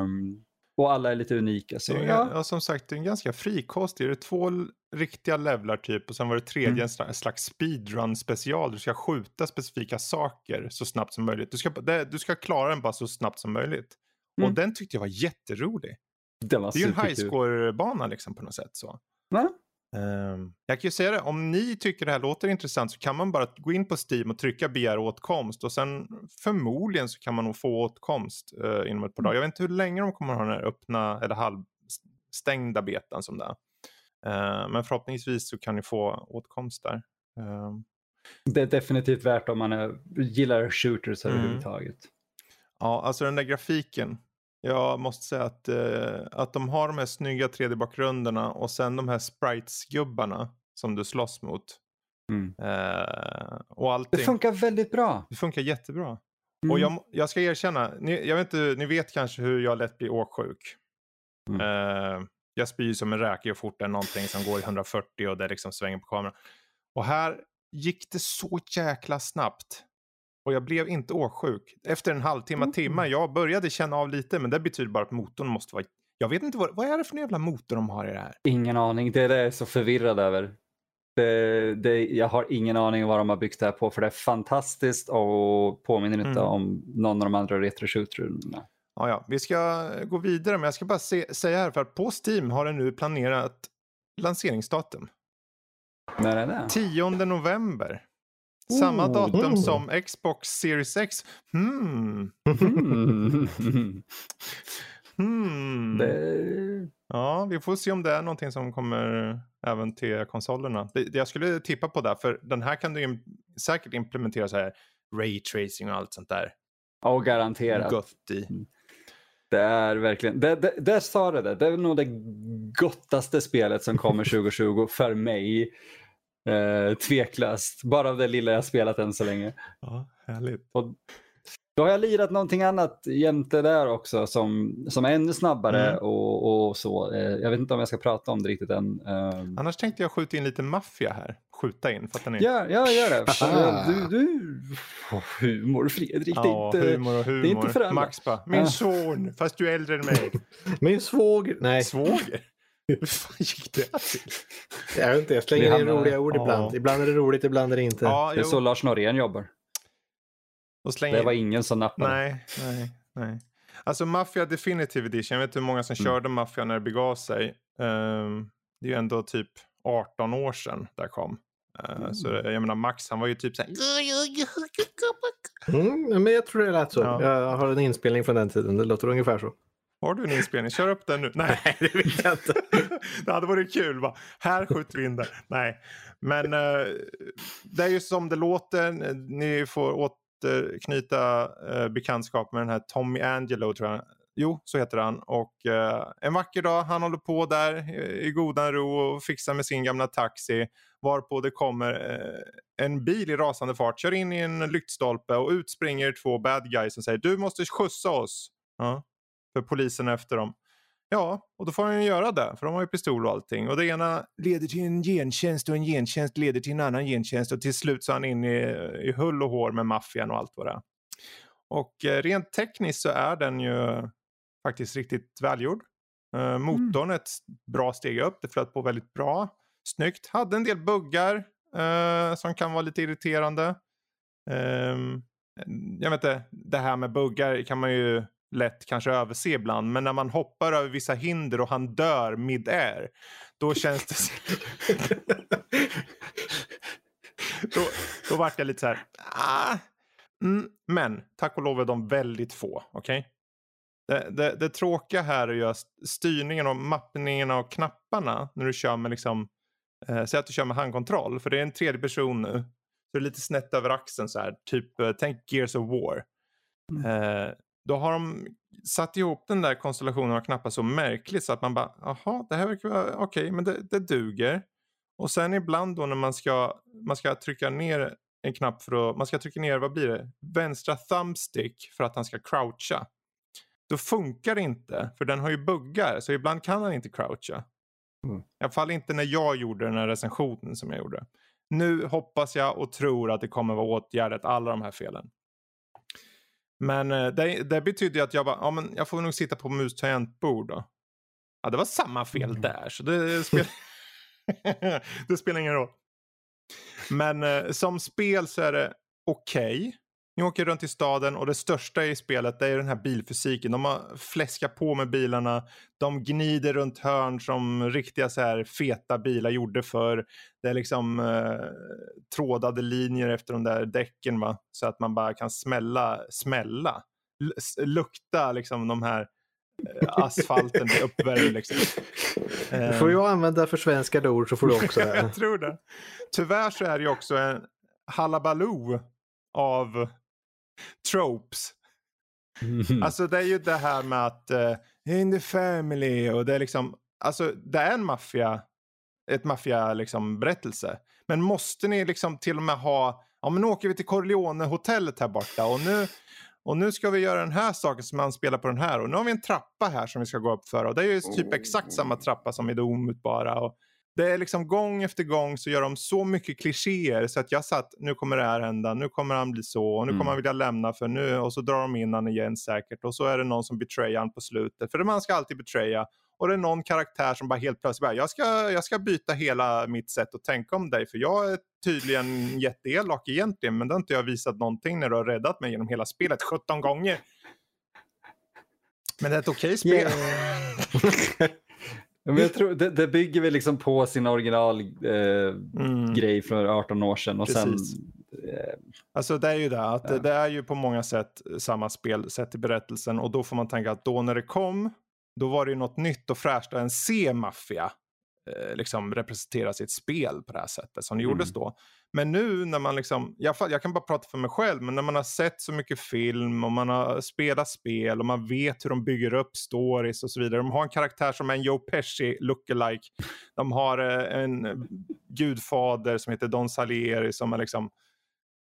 Um, och alla är lite unika. Så, är, ja. ja. som sagt, det är en ganska frikostig. Det är två riktiga levlar typ och sen var det tredje mm. en slags speedrun special. Du ska skjuta specifika saker så snabbt som möjligt. Du ska, du ska klara den bara så snabbt som möjligt. Mm. Och den tyckte jag var jätterolig. Den var det är ju en highscore-bana liksom på något sätt. Så. Mm. Um, jag kan ju säga det, om ni tycker det här låter intressant så kan man bara gå in på Steam och trycka begär åtkomst och sen förmodligen så kan man nog få åtkomst uh, inom ett par dagar. Jag vet inte hur länge de kommer ha den här öppna eller halvstängda betan som det är. Uh, men förhoppningsvis så kan ni få åtkomst där. Uh. Det är definitivt värt om man är, gillar shooters mm. överhuvudtaget. Ja, alltså den där grafiken jag måste säga att, eh, att de har de här snygga 3D-bakgrunderna och sen de här sprites-gubbarna som du slåss mot. Mm. Eh, och allting. Det funkar väldigt bra. Det funkar jättebra. Mm. Och jag, jag ska erkänna, ni, jag vet inte, ni vet kanske hur jag lätt blir åksjuk. Mm. Eh, jag spyr som en räka och fort är någonting som går i 140 och det liksom svänger på kameran. Och här gick det så jäkla snabbt. Och jag blev inte åksjuk. Efter en halvtimme, mm. timme, jag började känna av lite men det betyder bara att motorn måste vara... Jag vet inte vad, vad är det för jävla motor de har i det här? Ingen aning, det är det jag är så förvirrad över. Det, det, jag har ingen aning vad de har byggt det här på för det är fantastiskt och påminner inte mm. om någon av de andra retroshooterna. Ja, ja, vi ska gå vidare men jag ska bara se, säga här för att på Steam har den nu planerat lanseringsdatum. När är det? 10 november. Samma datum mm. som Xbox Series X. Hmm. hmm. Det... Ja, vi får se om det är någonting som kommer även till konsolerna. Jag skulle tippa på det, för den här kan du im säkert implementera så här ray tracing och allt sånt där. Ja, garanterat. Gott i. Mm. Det är verkligen, det, det, där sa det, det är nog det gottaste spelet som kommer 2020 för mig. Eh, tveklöst, bara av det lilla jag spelat än så länge. Ja, härligt. Och då har jag lirat någonting annat jämte där också som, som är ännu snabbare mm. och, och, så. Eh, jag vet inte om jag ska prata om det riktigt än. Eh. Annars tänkte jag skjuta in lite maffia här. Skjuta in. Fattar ni? Ja, ja gör det. Du, du... Oh, humor Fredrik, Ja, det är inte... humor och humor. det är inte för alla. Max bara, min Ja. son, fast du är äldre än mig. Min svåger, nej Svåger? Hur fan gick det till? jag vet inte, jag slänger in roliga ord ja. ibland. Ibland är det roligt, ibland är det inte. Ja, Det är jo. så Lars Norén jobbar. Och slänger Det var ingen som nappade. Nej, nej, nej. Alltså Mafia Definitive Edition, jag vet hur många som Mm. körde Mafia när det begav sig. Ehm, det är ju ändå typ 18 år sedan det kom. Så Mm. det, jag menar Max, han var ju typ såhär... Mm, men jag tror det lät så. Ja. Jag har en inspelning från den tiden. Det låter ungefär så. Har du en inspelning? Kör upp den nu. Nej, det vet jag inte. det hade varit kul. Va? Här skjuter vi in där. Nej, men eh, det är ju som det låter. Ni får återknyta uh, bekantskap med den här Tommy Angelo tror jag. Jo, så heter han. Och eh, en vacker dag, han håller på där i, godan ro och fixar med sin gamla taxi. Varpå det kommer eh, en bil i rasande fart, kör in i en lyktstolpe och ut springer två bad guys som säger du måste skjutsa oss. Ja, för polisen är efter dem. Ja, och då får han ju göra det, för de har ju pistol och allting. Och det ena leder till en gentjänst och en gentjänst leder till en annan gentjänst och till slut så är han inne i, i hull och hår med maffian och allt vad det är. Och eh, rent tekniskt så är den ju faktiskt riktigt välgjord. Eh, motorn är ett bra steg upp, det flöt på väldigt bra. Snyggt. Hade en del buggar eh, som kan vara lite irriterande. Ehm, jag vet inte, det här med buggar kan man ju lätt kanske överse ibland. Men när man hoppar över vissa hinder och han dör mid-air. Då känns det... då, då vart jag lite så här... Ah. Mm, men tack och lov är de väldigt få. Okej? Det, det, det tråkiga här är ju att styrningen och mappningen av knapparna när du kör med liksom... Eh, säg att du kör med handkontroll. För det är en tredje person nu. Så det är lite snett över axeln så här. Typ, eh, tänk Gears of War. Eh, då har de satt ihop den där konstellationen av knappar så märkligt så att man bara, jaha, det här verkar vara okej, men det, det duger. Och sen ibland då när man ska, man ska trycka ner en knapp för att, man ska trycka ner, vad blir det? Vänstra thumbstick för att han ska croucha. Då funkar det inte, för den har ju buggar, så ibland kan han inte croucha. Mm. I alla fall inte när jag gjorde den här recensionen som jag gjorde. Nu hoppas jag och tror att det kommer vara åtgärdat, alla de här felen. Men eh, det, det betyder att jag bara, ja men jag får nog sitta på mus tangentbord då. Ja det var samma fel Mm. där så det spelar, det spelar ingen roll. Men eh, som spel så är det okej. Ni åker runt i staden och det största i spelet är den här bilfysiken. De har fläskat på med bilarna. De gnider runt hörn som riktiga så här feta bilar gjorde för Det är liksom eh, trådade linjer efter de där däcken va. Så att man bara kan smälla, smälla. L- lukta liksom de här eh, asfalten blir uppvärmd liksom. Får jag använda för svenska ord så får du också. jag tror det. Tyvärr så är det ju också en halabaloo av tropes. Mm. Alltså det är ju det här med att uh, in the family och det är liksom, alltså det är en maffia, ett maffia liksom berättelse. Men måste ni liksom till och med ha, ja men nu åker vi till Corleone hotellet här borta och nu, och nu ska vi göra den här saken som man spelar på den här och nu har vi en trappa här som vi ska gå upp för och det är ju typ exakt samma trappa som i det omutbara och det är liksom gång efter gång så gör de så mycket klichéer så att jag satt, nu kommer det här hända, nu kommer han bli så, och nu Mm. kommer han vilja lämna för nu, och så drar de in han igen säkert, och så är det någon som betrayar han på slutet, för man ska alltid betraya, och det är någon karaktär som bara helt plötsligt bara, jag ska, jag ska byta hela mitt sätt att tänka om dig, för jag är tydligen jätteelak egentligen, men det har inte jag visat någonting när du har räddat mig genom hela spelet 17 gånger. Men det är ett okej spel. Ja, men jag tror, det, det bygger väl liksom på sin originalgrej eh, Mm. grej för 18 år sedan. Och sen, eh, Alltså det är ju det att Ja. det, det är ju på många sätt samma spel sett i berättelsen och då får man tänka att då när det kom då var det ju något nytt och fräscht att en C-maffia eh, liksom representera sitt spel på det här sättet som det Mm. gjordes då. Men nu när man liksom, jag, jag kan bara prata för mig själv, men när man har sett så mycket film och man har spelat spel och man vet hur de bygger upp stories och så vidare. De har en karaktär som är en Joe Pesci lookalike. De har eh, en gudfader som heter Don Salieri som är liksom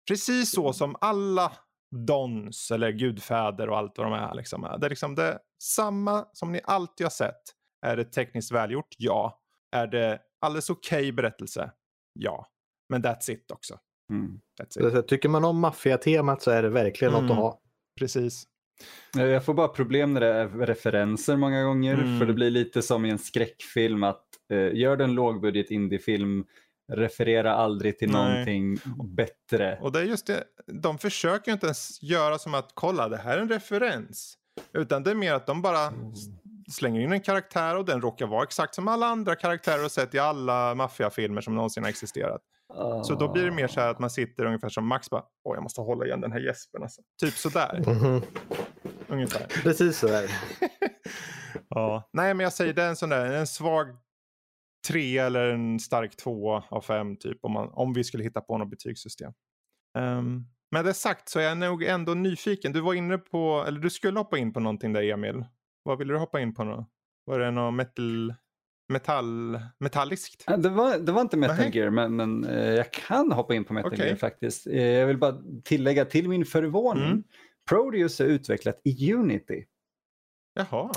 precis så som alla Dons eller gudfäder och allt vad de är. Liksom. är. Det är liksom det samma som ni alltid har sett. Är det tekniskt välgjort? Ja. Är det alldeles okej berättelse? Ja. Men that's it också. Mm. That's it. Tycker man om maffiatemat så är det verkligen något Mm. att ha. Precis. Eh, Jag får bara problem när det är referenser många gånger. Mm. För det blir lite som i en skräckfilm att eh, gör du en lågbudget indiefilm, referera aldrig till Nej. någonting bättre. Och det är just det, de försöker ju inte ens göra som att kolla det här är en referens. Utan det är mer att de bara s- slänger in en karaktär och den råkar vara exakt som alla andra karaktärer och sett i alla maffiafilmer som någonsin har existerat. Så då blir det mer så här att man sitter ungefär som Max bara, åh jag måste hålla igen den här gäspen alltså. Typ sådär, Mhm. ungefär. Precis så är det. Ja. Nej men jag säger det är en sån där, en svag tre eller en stark två av fem typ om, man, om vi skulle hitta på något betygssystem. Um, med det sagt så är jag nog ändå nyfiken. Du var inne på, eller du skulle hoppa in på någonting där Emil. Vad ville du hoppa in på nu? Var det något metal, metall, metalliskt? Det var, det var inte Metal Nej. Gear, men, men eh, jag kan hoppa in på Metal Okej. Gear faktiskt. Eh, jag vill bara tillägga till min förvåning. Mm. Prodeus är utvecklat i Unity. Jaha,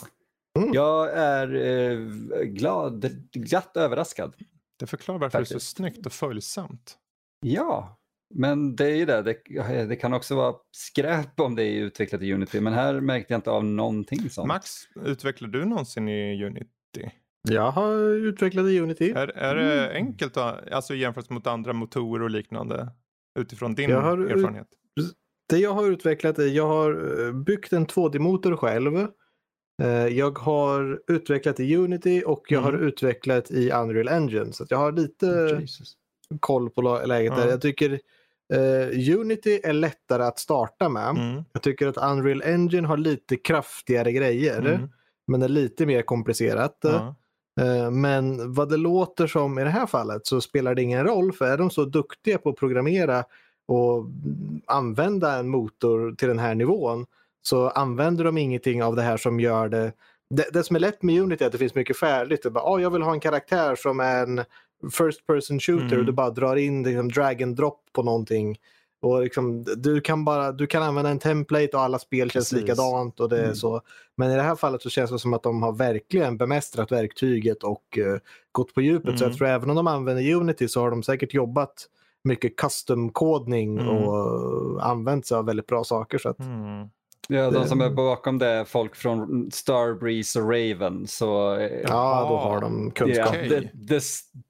Jag är eh, glad, glatt överraskad. det förklarar varför det är så Faktiskt. snyggt och följsamt. Ja, men det är ju det. det. Det kan också vara skräp om det är utvecklat i Unity, men här märkte jag inte av någonting sånt. Max, utvecklar du någonsin i Unity? Jag har utvecklat i Unity. Är, är det Mm. enkelt då, alltså jämfört mot andra motorer och liknande? Utifrån din har- erfarenhet? Det jag har utvecklat är, jag har eh, byggt en 2D-motor själv. Eh, Jag har utvecklat i Unity och jag Mm. har utvecklat i Unreal Engine. Så jag har lite Jesus. koll på läget där. Ja. Jag tycker eh, Unity är lättare att starta med. Mm. Jag tycker att Unreal Engine har lite kraftigare grejer. Mm. Men är lite mer komplicerat. Ja. Eh, Men vad det låter som i det här fallet så spelar det ingen roll för är de så duktiga på att programmera och använda en motor till den här nivån så använder de ingenting av det här som gör det. Det, det som är lätt med Unity är att det finns mycket färdigt. Det bara, ah, jag vill ha en karaktär som är en first person shooter Mm. och du bara drar in liksom, drag and drop på någonting. Och liksom, du, kan bara, du kan använda en template och alla spel känns Precis. likadant. Och det Mm. så. Men i det här fallet så känns det som att de har verkligen bemästrat verktyget och eh, gått på djupet. Så Mm. jag tror även om de använder Unity så har de säkert jobbat mycket custom-kodning Mm. och använt sig av väldigt bra saker. Så att, Mm. Ja, de som är bakom det är folk från Starbreeze och Raven. Så eh, ja, då har de kunskap. ja, det, det,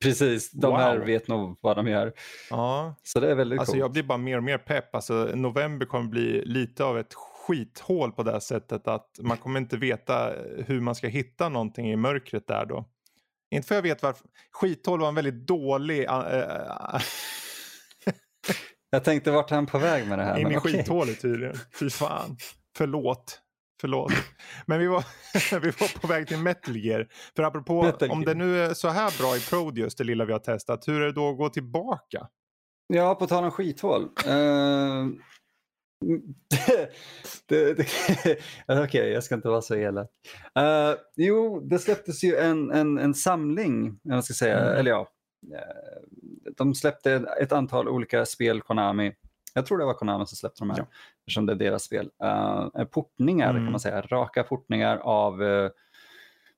precis, de här Wow. vet nog vad de gör. Ja, Så det är väldigt alltså coolt. jag blir bara mer och mer pepp. Alltså november kommer bli lite av ett skithål på det här sättet att man kommer inte veta hur man ska hitta någonting i mörkret där då. Inte för jag vet varför. Skithål var en väldigt dålig äh, Jag tänkte vart är han på väg med det här? in i okej. skithålet tydligen. Fy fan. Förlåt. Förlåt. Men vi var, vi var på väg till Metal Gear. För apropå, Metal om Gear. det nu är så här bra i Prodeus, det lilla vi har testat, hur är det då att gå tillbaka? Ja, på tal om skithål. Uh, Okej, jag ska inte vara så elak. Eh, jo, det släpptes ju en, en, en samling, jag ska säga, Mm. eller ja. eh, de släppte ett antal olika spel, Konami. Jag tror det var Konami som släppte de här, Ja. eftersom det är deras spel. Eh, portningar Mm. kan man säga, raka portningar av eh,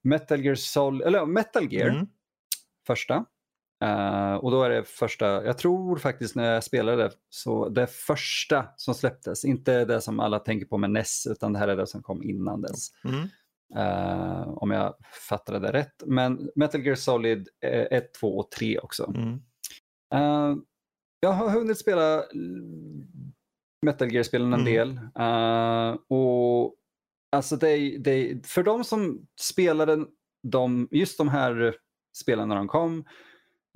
Metal Gear Sol eller Metal Gear Mm. första. Eh, och då är det första, jag tror faktiskt när jag spelade så det första som släpptes, inte det som alla tänker på med NES utan det här är det som kom innan dess. Mm. Eh, om jag fattade det rätt. Men Metal Gear Solid 1, 2 och 3 också. Mm. Jag har hunnit spela Metal Gear-spelen en Mm. del. Eh, och alltså det, det, för de som spelade de, just de här spelen när de kom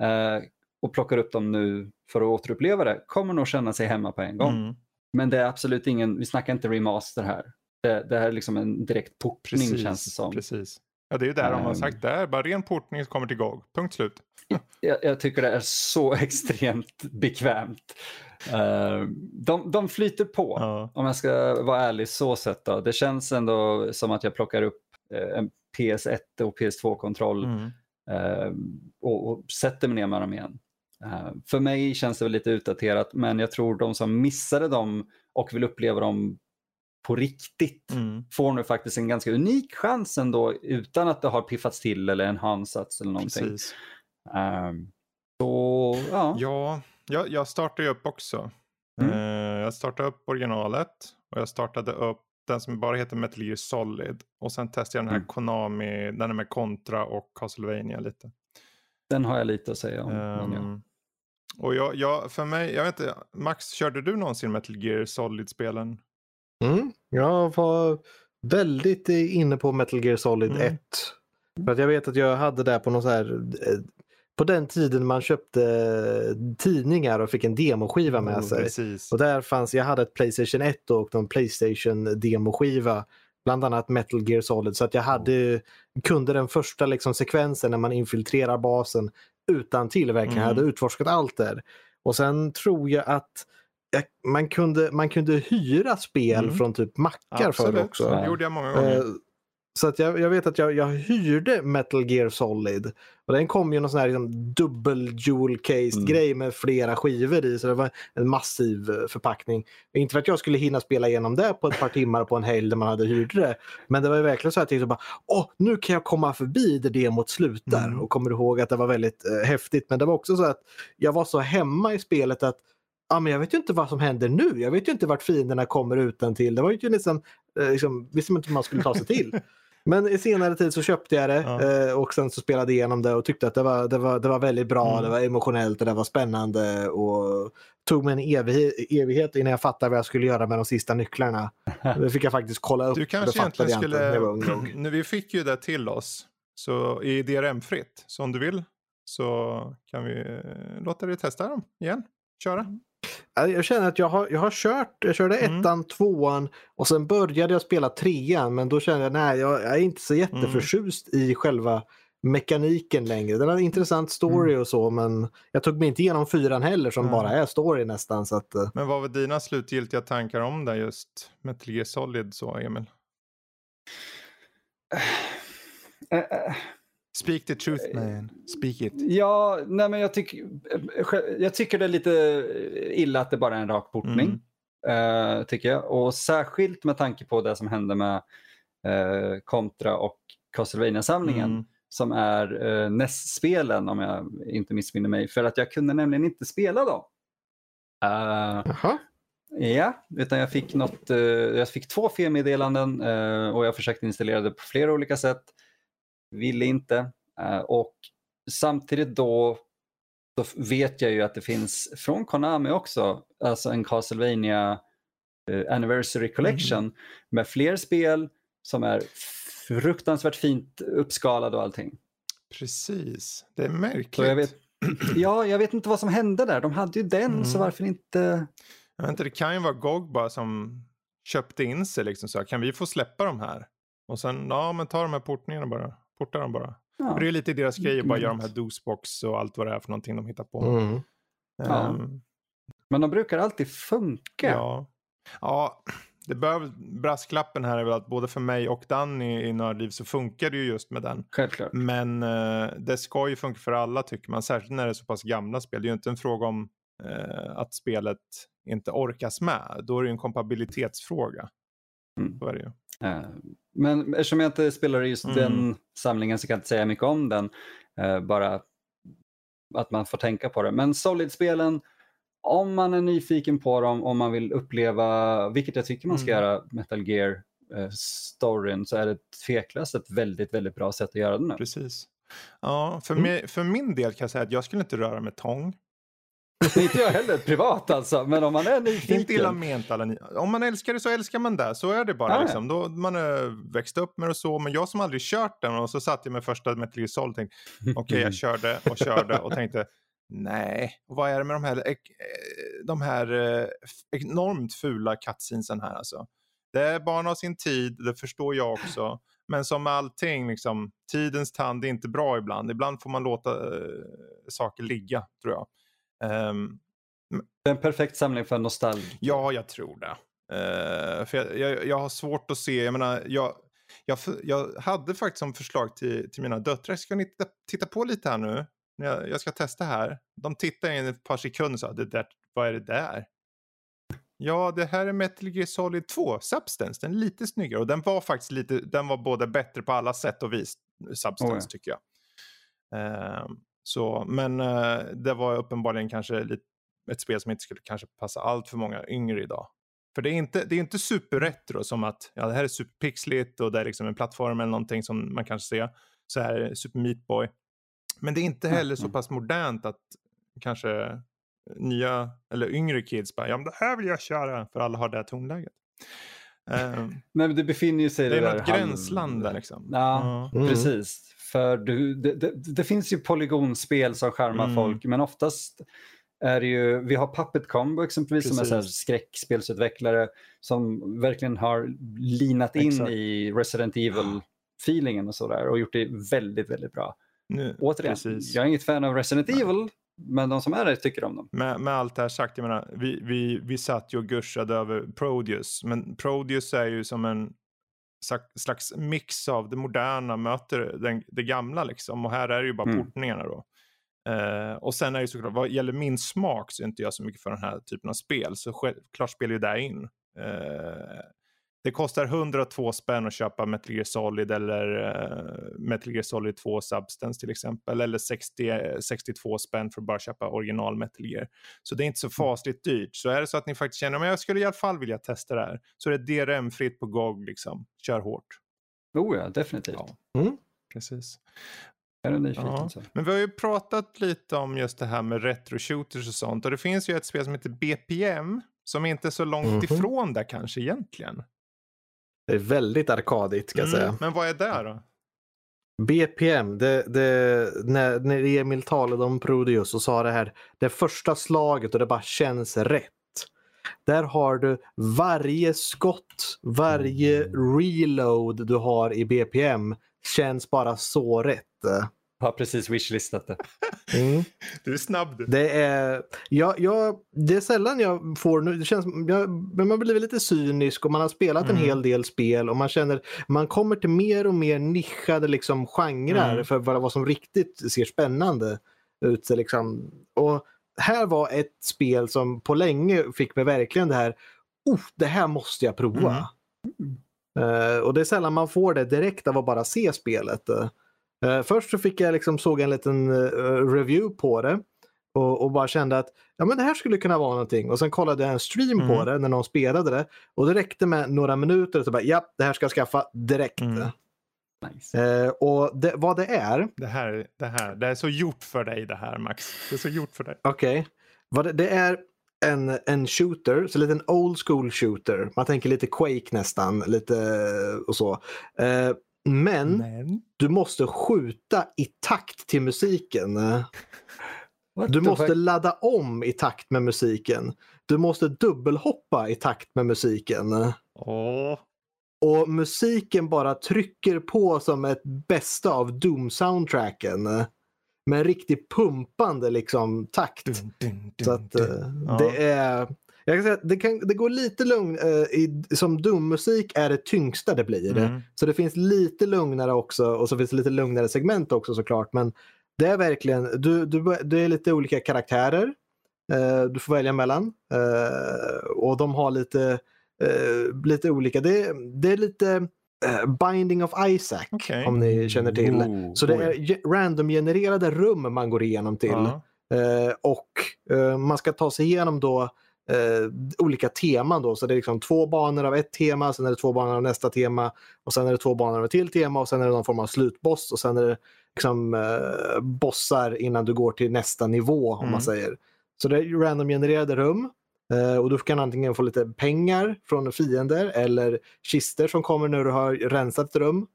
eh, och plockar upp dem nu för att återuppleva det kommer nog känna sig hemma på en gång. Mm. Men det är absolut ingen, vi snackar inte remaster här. Det, det här är liksom en direkt portning känns det som. Precis. Ja, det är ju där de har Ehm. sagt. Det är bara ren portning kommer till GOG. Punkt slut. Jag, jag tycker det är så extremt bekvämt. Eh, de, de flyter på. Ja. Om jag ska vara ärlig så sett då. Det känns ändå som att jag plockar upp eh, en PS1 och PS2-kontroll Mm. eh, och, och sätter mig ner med dem igen. Eh, för mig känns det väl lite utdaterat men jag tror de som missade dem och vill uppleva dem på riktigt Mm. får nu faktiskt en ganska unik chans ändå utan att det har piffats till eller enhancats eller någonting. Precis. Ehm, så ja, Ja, Jag, jag startade upp också. Mm. Eh, jag startade upp originalet och jag startade upp den som bara heter Metal Gear Solid. Och sen testade jag den här Mm. Konami, den är med Contra och Castlevania lite. Den har jag lite att säga om. Ehm, och jag, jag, för mig, jag vet inte, Max, körde du någonsin Metal Gear Solid-spelen? Mm. Jag var väldigt eh, inne på Metal Gear Solid Mm. 1. För att jag vet att jag hade det på någon så här eh, på den tiden man köpte eh, tidningar och fick en demoskiva med Mm, sig. Precis. Och där fanns, jag hade ett Playstation 1 och en Playstation demoskiva. Bland annat Metal Gear Solid. Så att jag hade, kunde den första liksom sekvensen när man infiltrerar basen utan. Jag Mm. hade utforskat allt där. Och sen tror jag att jag, man, kunde, man kunde hyra spel Mm. från typ mackar förr också. det gjorde jag många gånger. Eh, Så att jag, jag vet att jag, jag hyrde Metal Gear Solid. Och den kom ju någon sån här liksom, dubbel jewel cased Mm. grej med flera skivor i. Så det var en massiv eh, förpackning. Inte för att jag skulle hinna spela igenom det på ett par timmar på en helg där man hade hyrt det. Men det var ju verkligen så att jag tänkte bara, åh, nu kan jag komma förbi där demot slutar. Mm. Och kommer ihåg att det var väldigt eh, häftigt. Men det var också så att jag var så hemma i spelet att Ja, men jag vet ju inte vad som händer nu. Jag vet ju inte vart fienderna kommer utan till. Det var ju nästan, eh, liksom, visste man inte hur man skulle ta sig till. Men i senare tid så köpte jag det Ja. eh, och sen så spelade jag igenom det och tyckte att det var, det var, det var väldigt bra, Mm. det var emotionellt och det var spännande och tog mig en evighet, evighet innan jag fattade vad jag skulle göra med de sista nycklarna. Det fick jag faktiskt kolla upp. Du kanske egentligen skulle... Nu, vi fick ju det till oss så i DRM-fritt. Så om du vill så kan vi eh, låta dig testa dem igen. Köra. Ja, Jag känner att jag har, jag har kört, jag körde Mm. ettan, tvåan och sen började jag spela trean men då kände jag nej jag, jag är inte så jätteförtjust i själva mekaniken längre. Den har en intressant story och så men jag tog mig inte igenom fyran heller som Nej. bara är story nästan. Så att, eh, Men vad var dina slutgiltiga tankar om det just Metal Gear Solid så Emil? Eh, eh, Speak the truth man. Speak it. Ja, nej men jag, tycker jag tycker det är lite illa att det bara är en rak portning. eh, tycker jag. Och särskilt med tanke på det som hände med uh, Contra och Castlevania-samlingen Mm. som är uh, NES-spelen om jag inte missminner mig. För att jag kunde nämligen inte spela dem. Eh, Jaha. Ja, utan jag fick, något, eh, jag fick två felmeddelanden eh, och jag försökte installera det på flera olika sätt. Ville inte. Eh, och samtidigt då, då vet jag ju att det finns från Konami också, alltså en Castlevania eh, Anniversary Collection med fler spel som är fruktansvärt fint uppskalade och allting. Precis. Det är märkligt. Så jag vet, ja, jag vet inte vad som hände där. De hade ju den, så Mm. varför inte... Jag vet inte, det kan ju vara GOG bara som köpte in sig liksom så här, Kan vi få släppa de här? Och sen, ja men ta de här portningarna bara. Porta dem bara. Ja. Det är lite deras grej att bara Mm. göra de här dosebox och allt vad det är för någonting de hittar på. Mm. Ja. Ehm, Men de brukar alltid funka. Ja. ja, det bör, brasklappen här är väl att både för mig och Danny i Nördliv så funkar det ju just med den. Självklart. Men eh, det ska ju funka för alla tycker man, särskilt när det är så pass gamla spel. Det är ju inte en fråga om eh, att spelet inte orkas med. Då är det ju en kompabilitetsfråga. Mm. Så är det ju. Eh, Men eftersom jag inte spelar just Mm. den samlingen så kan jag inte säga mycket om den. Eh, Bara att man får tänka på det. Men Solid-spelen, om man är nyfiken på dem, om man vill uppleva, vilket jag tycker man ska Mm. göra, Metal Gear eh, storyn, så är det tveklöst ett väldigt, väldigt bra sätt att göra det nu. Precis. Ja, för, Mm. mig, för min del kan jag säga att jag skulle inte röra med tång. inte jag heller privat alltså, men om man är Inte illa nyfiken. ment alla ni. Om man älskar det så älskar man det. Så är det bara. Liksom. Då, man har växt upp med det och så. Men jag som aldrig kört den och så satt jag med första Metal Gear Solid och tänkte okej jag körde och körde och tänkte nej, vad är det med de här, eh, de här eh, enormt fula cutscenesen här alltså. Det är barn av sin tid, det förstår jag också. Men som med allting, liksom, tidens tand är inte bra ibland. Ibland får man låta eh, saker ligga, tror jag. Ehm, Det är en perfekt samling för nostalgi. Ja, jag tror det. Eh, för jag, jag, jag har svårt att se, jag menar, jag, jag, jag hade faktiskt som förslag till, till mina döttrar, ska ni titta, titta på lite här nu? Jag, jag ska testa här. De tittade i ett par sekunder och sa, det där, vad är det där? Ja, det här är Metal Gear Solid 2, Substance. Den är lite snyggare och den var faktiskt lite, den var både bättre på alla sätt och vis, Substance Oh ja. tycker jag. Ehm, så, men eh, det var uppenbarligen kanske lite ett spel som inte skulle kanske passa allt för många yngre idag. För det är inte, det är inte superretro som att ja, det här är superpixligt och det är liksom en plattform eller någonting som man kanske ser. Så här är Super Meat Boy. Men det är inte heller så Mm. pass modernt att kanske nya eller yngre kids bara, ja men det här vill jag köra för alla har det här tonläget. Ehm, Nej, men det befinner ju sig i det är där något halv- gränsland där liksom. Ja, Mm. precis. För du, det, det, det finns ju polygonspel som charmar Mm. folk, men oftast är det ju, vi har Puppet Combo exempelvis som är så Precis. skräckspelsutvecklare som verkligen har linat in Exakt. i Resident Evil-feelingen och sådär och gjort det väldigt, väldigt bra. Nu, Återigen, precis. jag är inget fan av Resident Nej. Evil, men de som är det tycker om dem. Med, med allt det här sagt, jag menar, vi, vi, vi satt ju och gushade över Prodeus, men Prodeus är ju som en slags mix av det moderna möter den, det gamla liksom. Och här är det ju bara Mm. portningarna då. Eh, och sen är det såklart, vad gäller min smak så är inte jag så mycket för den här typen av spel. Så självklart spelar ju det in. Eh, det kostar 102 spänn att köpa Metal Gear Solid eller uh, Metal Gear Solid 2 Substance till exempel. Eller 60, 62 spänn för att bara köpa original Metal Gear. Så det är inte så fasligt dyrt. Så är det så att ni faktiskt känner att jag skulle i alla fall vilja testa det här. Så är det DRM-fritt på GOG liksom. Kör hårt. Oh ja, definitivt. Ja. Mm. Precis. Ja. Så. Men vi har ju pratat lite om just det här med retro-shooters och sånt. Och det finns ju ett spel som heter BPM. Som inte är så långt Mhm. ifrån där kanske egentligen. Det är väldigt arkadigt ska jag Mm, säga. Men vad är det då? BPM, det, det, när, när Emil talade om Prodeus så sa det här, det första slaget och det bara känns rätt. Där har du varje skott, varje reload du har i BPM känns bara så rätt. Jag har precis wishlistat det. Mm. Du är snabb du. Det är, jag, jag, det är sällan jag får, nu, det känns, jag, men man blir lite cynisk och man har spelat en Mm. hel del spel och man känner, man kommer till mer och mer nischade liksom genrer Mm. för vad, vad som riktigt ser spännande ut. Liksom. Och här var ett spel som på länge fick mig verkligen det här, oh, det här måste jag prova. Eh, och det är sällan man får det direkt av att bara se spelet. Eh, först så fick jag liksom såg en liten eh, review på det och, och bara kände att ja, men det här skulle kunna vara någonting. Och sen kollade jag en stream på Mm. det när någon spelade det och det räckte med några minuter så bara ja, det här ska jag skaffa direkt. Mm. Nice. Eh, och det, vad det är, Det här, det här, det är så gjort för dig det här Max. Det är så gjort för dig. okej, vad det, det är en, en shooter, så lite en old school shooter. Man tänker lite Quake nästan, lite och så. Eh, men Men. du måste skjuta i takt till musiken. What Du måste fuck? ladda om i takt med musiken. Du måste dubbelhoppa i takt med musiken. Åh. Och musiken bara trycker på som ett bästa av Doom-soundtracken. Med en riktigt pumpande liksom takt. Dun, dun, dun, Så att eh, dun. Ja. det är... Jag kan säga att det, kan, det går lite lugn. Eh, i, som Doom-musik är det tyngsta det blir. Mm. Så det finns lite lugnare också och så finns det lite lugnare segment också såklart. Men det är verkligen, du, du, det är lite olika karaktärer eh, du får välja mellan. Eh, och de har lite, eh, lite olika, det, det är lite eh, Binding of Isaac Okej. om ni känner till. Oh, Så det är ge- random-genererade rum man går igenom till. Ja. Eh, och eh, man ska ta sig igenom då eh, olika teman då. Så det är liksom två banor av ett tema, sen är det två banor av nästa tema och sen är det två banor av ett till tema och sen är det någon form av slutboss och sen är det liksom eh, bossar innan du går till nästa nivå om Mm. man säger. Så det är random-genererade rum. eh, Och du kan antingen få lite pengar från fiender eller kister som kommer när du har rensat ett rum.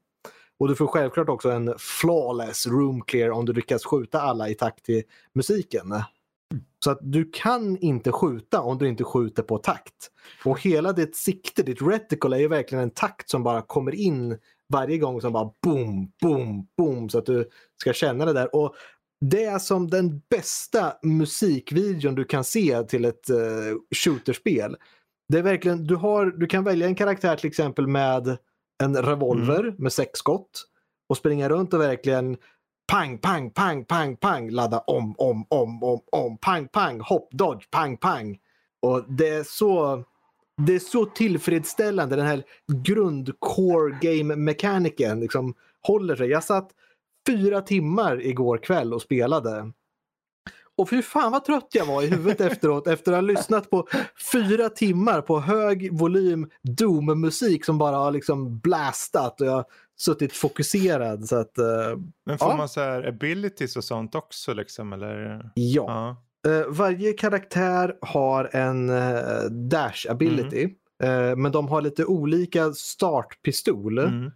Och du får självklart också en flawless room clear om du lyckas skjuta alla i takt till musiken. Så att du kan inte skjuta om du inte skjuter på takt. Och hela ditt sikte, ditt reticle är ju verkligen en takt som bara kommer in varje gång som bara boom, boom, boom så att du ska känna det där. Och det är som den bästa musikvideon du kan se till ett uh, shooterspel. Det är verkligen, du, har, du kan välja en karaktär till exempel med en revolver med sex skott och springa runt och verkligen pang, pang, pang, pang, pang, ladda om, om, om, om, om, pang, pang, hopp, dodge, pang, pang. Och det är så, det är så tillfredsställande, den här grund core game mekaniken liksom håller sig. Jag satt fyra timmar igår kväll och spelade. Och fy fan vad trött jag var i huvudet efteråt efter att ha lyssnat på fyra timmar på hög volym Doom-musik som bara har liksom blastat och jag suttit fokuserad. Så att, uh, Men får ja. man så här abilities och sånt också liksom eller? ja. Ja. Eh, varje karaktär har en uh, dash ability. Eh, men de har lite olika startpistol. Mm.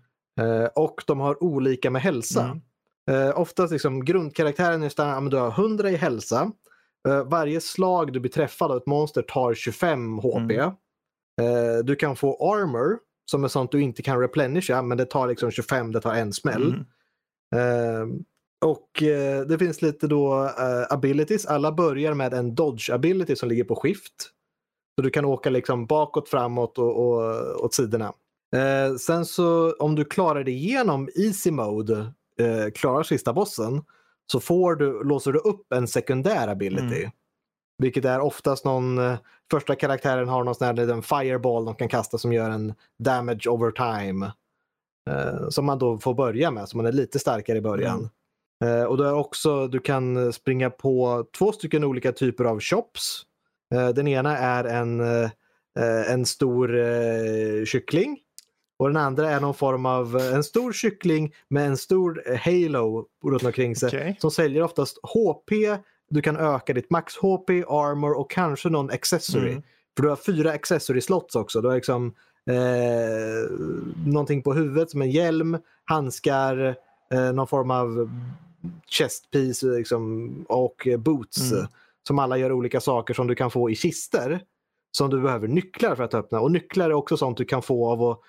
Och de har olika med hälsa. Mm. Oftast liksom grundkaraktären är att du har 100 i hälsa. Varje slag du blir träffad av ett monster tar 25 HP. Mm. Du kan få armor som är sånt du inte kan replenisha men det tar liksom 25, det tar en smäll. Mm. Eh, och eh, det finns lite då eh, abilities. Alla börjar med en dodge ability som ligger på skift. Så du kan åka liksom bakåt, framåt och, och åt sidorna. Eh, sen så om du klarar dig igenom easy mode, klarar sista bossen, så får du, låser du upp en sekundär ability. Mm. Vilket är oftast någon, eh, första karaktären har någon sån här liten fireball de kan kasta som gör en damage over time. Eh, som man då får börja med, så man är lite starkare i början. Eh, och du, är också, du kan springa på två stycken olika typer av shops. Eh, den ena är en, eh, en stor eh, kyckling. Och den andra är någon form av eh, en stor kyckling med en stor eh, halo runt omkring sig. Okej. Som säljer oftast HP, du kan öka ditt max HP, armor och kanske någon accessory. Mm. För du har fyra accessory slots också. Du har liksom eh, någonting på huvudet som en hjälm, handskar, eh, någon form av chestpiece liksom, och boots. Mm. Som alla gör olika saker som du kan få i kister. Som du behöver nycklar för att öppna. Och nycklar är också sånt du kan få av att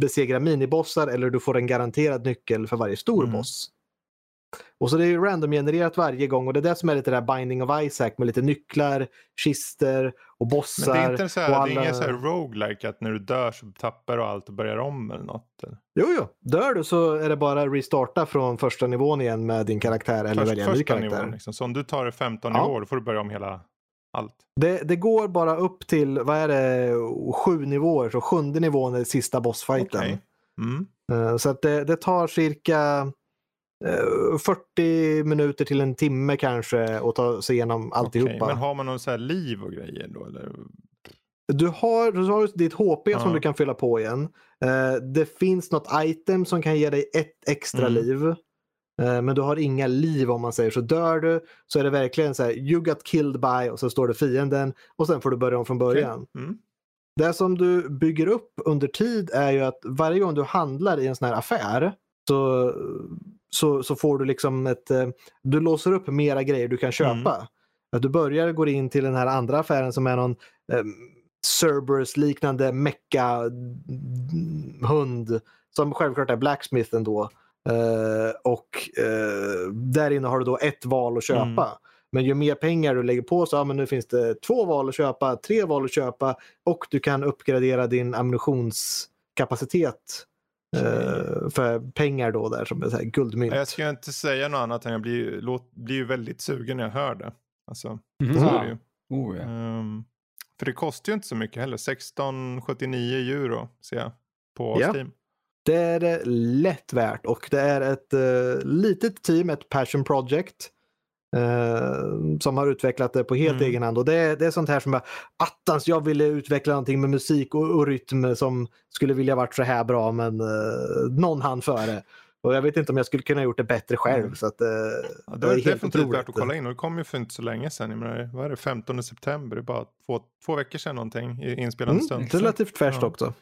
besegra minibossar eller du får en garanterad nyckel för varje stor Mm. boss. Och så det är ju random-genererat varje gång och det är det som är lite där Binding of Isaac med lite nycklar, kister och bossar. Men det är inte så här, och det är ingen så här alla- roguelike att när du dör så tappar du allt och börjar om eller något? eller? Jo, jo. Dör du så är det bara restarta från första nivån igen med din karaktär eller Först, välja en ny karaktär. nivån liksom. Så om du tar det 15 Ja. nivåer då får du börja om hela allt. Det, det går bara upp till, vad är det, sju nivåer. Så sjunde nivån är sista bossfighten. Okej. Mm. Eh, Så att det, det tar cirka 40 minuter till en timme kanske att ta sig igenom alltihopa. Okej, Men har man någon så här liv och grejer då? Eller? Du har, du har ditt HP Ja. som du kan fylla på igen. Eh, det finns något item som kan ge dig ett extra Mm. liv. Eh, men du har inga liv om man säger så. Dör du så är det verkligen så här you got killed by och så står det fienden och sen får du börja om från början. Mm. Det som du bygger upp under tid är ju att varje gång du handlar i en sån här affär så, så, så får du liksom ett, eh, du låser upp mera grejer du kan köpa. Att du börjar gå in till den här andra affären som är någon eh, Cerberus-liknande mecka-hund som självklart är Blacksmithen då. Eh, och eh, där inne har du då ett val att köpa. Mm. Men ju mer pengar du lägger på så ja, men nu finns det två val att köpa, tre val att köpa och du kan uppgradera din ammunitionskapacitet eh, för pengar då där som är så här guldmynt. Jag ska inte säga något annat än jag blir, låt, blir ju väldigt sugen när jag hör det. Alltså, Mhm. så är det ju. Oh, ja. Ehm, för det kostar ju inte så mycket heller. 16,79 euro ser jag på Ja. Steam. Det är lätt värt och det är ett eh, litet team, ett passion project. Eh, som har utvecklat det på helt Mm. egen hand. Och det är, det är sånt här som bara, attans jag ville utveckla någonting med musik och, och rytm som skulle vilja varit så här bra men uh, någon hann före. Och jag vet inte om jag skulle kunna gjort det bättre själv. Mm. Så att, eh, Ja, det är helt definitivt otroligt. värt att kolla in och det kom ju för inte så länge sedan. Menar, vad är det, 15 september? Det är bara två, två veckor sedan någonting i inspelande Mm, stund. det är relativt färskt Ja. också.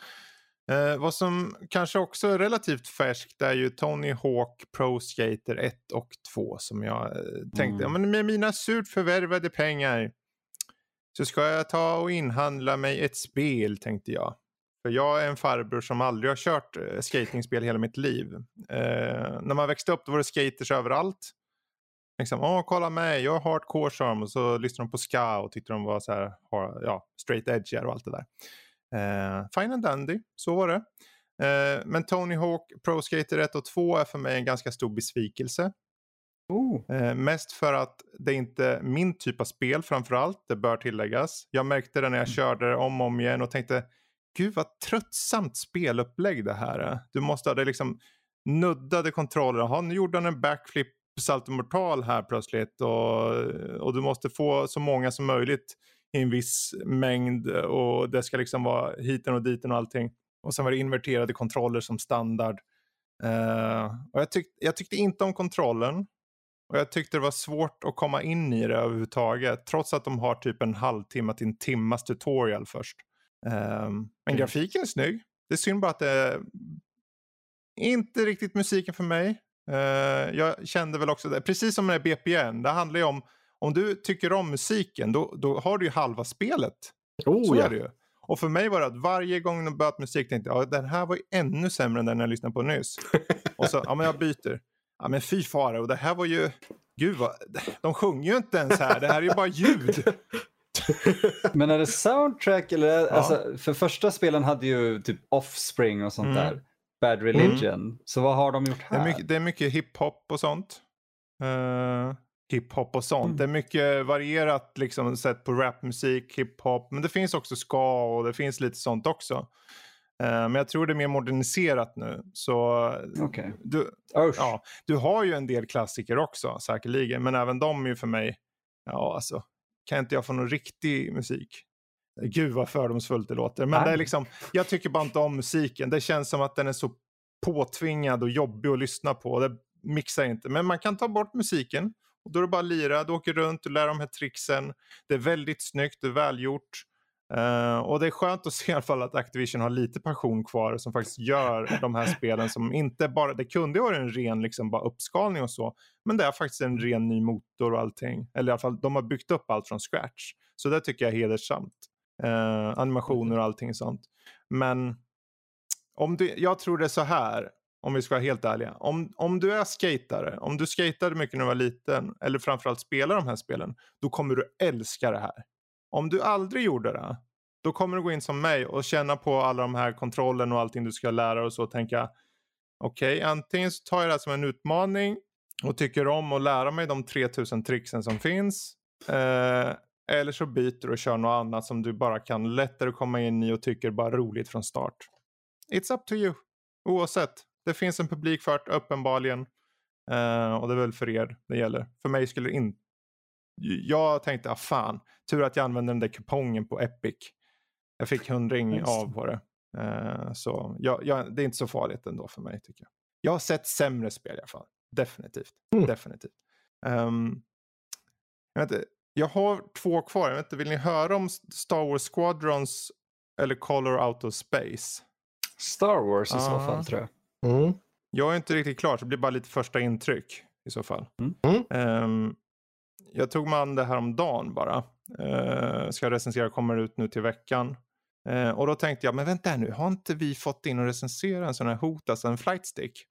Eh, vad som kanske också är relativt färskt är ju Tony Hawk Pro Skater 1 och 2 som jag eh, tänkte, Mm. ja, men med mina surt förvärvade pengar så ska jag ta och inhandla mig ett spel tänkte jag. För jag är en farbror som aldrig har kört eh, skatingspel hela mitt liv. Eh, när man växte upp då var det skaters överallt. Liksom, åh kolla mig, jag har hardcore charm och så lyssnade de på ska och tyckte de var så här, ja, straight edge och allt det där. Eh, fine and dandy, så var det. Eh, men Tony Hawk Pro Skater 1 och 2 är för mig en ganska stor besvikelse. Oh. Eh, mest för att det inte är min typ av spel framförallt, det bör tilläggas. Jag märkte det när jag körde det om och om igen och tänkte, gud vad tröttsamt spelupplägg det här är. Du måste ha det liksom nuddade kontroller. Jaha, nu gjorde han en backflip saltomortal här plötsligt och, och du måste få så många som möjligt i en viss mängd och det ska liksom vara hiten och diten och allting. Och sen var det inverterade kontroller som standard. Uh, och jag, tyck, jag tyckte inte om kontrollen. Och jag tyckte det var svårt att komma in i det överhuvudtaget. Trots att de har typ en halvtimme till en timmas tutorial först. Uh, men mm. grafiken är snygg. Det är synd bara att det är inte riktigt musiken för mig. Uh, jag kände väl också det, precis som med BPN, det handlar ju om om du tycker om musiken då, då har du ju halva spelet. Oh, så ja. är det ju. Och för mig var det att varje gång de börjat musik tänkte jag, ja, den här var ju ännu sämre än den jag lyssnade på nyss. och så, ja men jag byter. Ja men fy fara, och det här var ju, gud vad, de sjunger ju inte ens här, det här är ju bara ljud. men är det soundtrack eller, ja. alltså, för första spelen hade ju typ Offspring och sånt mm. där. Bad Religion. Mm. Så vad har de gjort här? Det är mycket, det är mycket hiphop och sånt. Uh, hiphop och sånt. Mm. Det är mycket varierat liksom sett på rapmusik, hiphop. Men det finns också ska och det finns lite sånt också. Uh, men jag tror det är mer moderniserat nu. Så okay. du, ja, du har ju en del klassiker också säkerligen. Men även de är ju för mig, ja alltså, kan inte jag få någon riktig musik? Gud vad fördomsfullt det låter. Men det är liksom, jag tycker bara inte om musiken. Det känns som att den är så påtvingad och jobbig att lyssna på. Det mixar inte. Men man kan ta bort musiken och då är det bara att lira, du åker runt du lär de här tricksen. Det är väldigt snyggt, det är välgjort. Uh, och det är skönt att se i alla fall att Activision har lite passion kvar som faktiskt gör de här spelen som inte bara, det kunde ju vara en ren liksom bara uppskalning och så, men det är faktiskt en ren ny motor och allting. Eller i alla fall, de har byggt upp allt från scratch. Så det tycker jag är hedersamt. Uh, animationer och allting sånt. Men om du, jag tror det är så här, om vi ska vara helt ärliga. Om, om du är skatare, om du skatade mycket när du var liten eller framförallt spelar de här spelen, då kommer du älska det här. Om du aldrig gjorde det, då kommer du gå in som mig och känna på alla de här kontrollen och allting du ska lära och så och tänka okej, okay, antingen så tar jag det här som en utmaning och tycker om att lära mig de 3000 tricksen som finns. Eh, eller så byter du och kör något annat som du bara kan lättare komma in i och tycker bara roligt från start. It's up to you. Oavsett det finns en publik för det uppenbarligen. Uh, och det är väl för er det gäller. För mig skulle det inte... Jag tänkte, ah, fan, tur att jag använde den där kupongen på Epic. Jag fick hundring av på det. Uh, så jag, jag, det är inte så farligt ändå för mig tycker jag. Jag har sett sämre spel i alla fall. Definitivt. Mm. Definitivt. Um, jag, inte, jag har två kvar. Jag vet inte, vill ni höra om Star Wars Squadrons eller Color Out of Space? Star Wars i uh. så fall tror jag. Mm. Jag är inte riktigt klar så det blir bara lite första intryck i så fall. Mm. Um, jag tog mig an det här om dagen bara. Uh, ska recensera, kommer ut nu till veckan. Uh, och då tänkte jag, men vänta nu, har inte vi fått in och recensera en sån här hot, alltså en flight stick?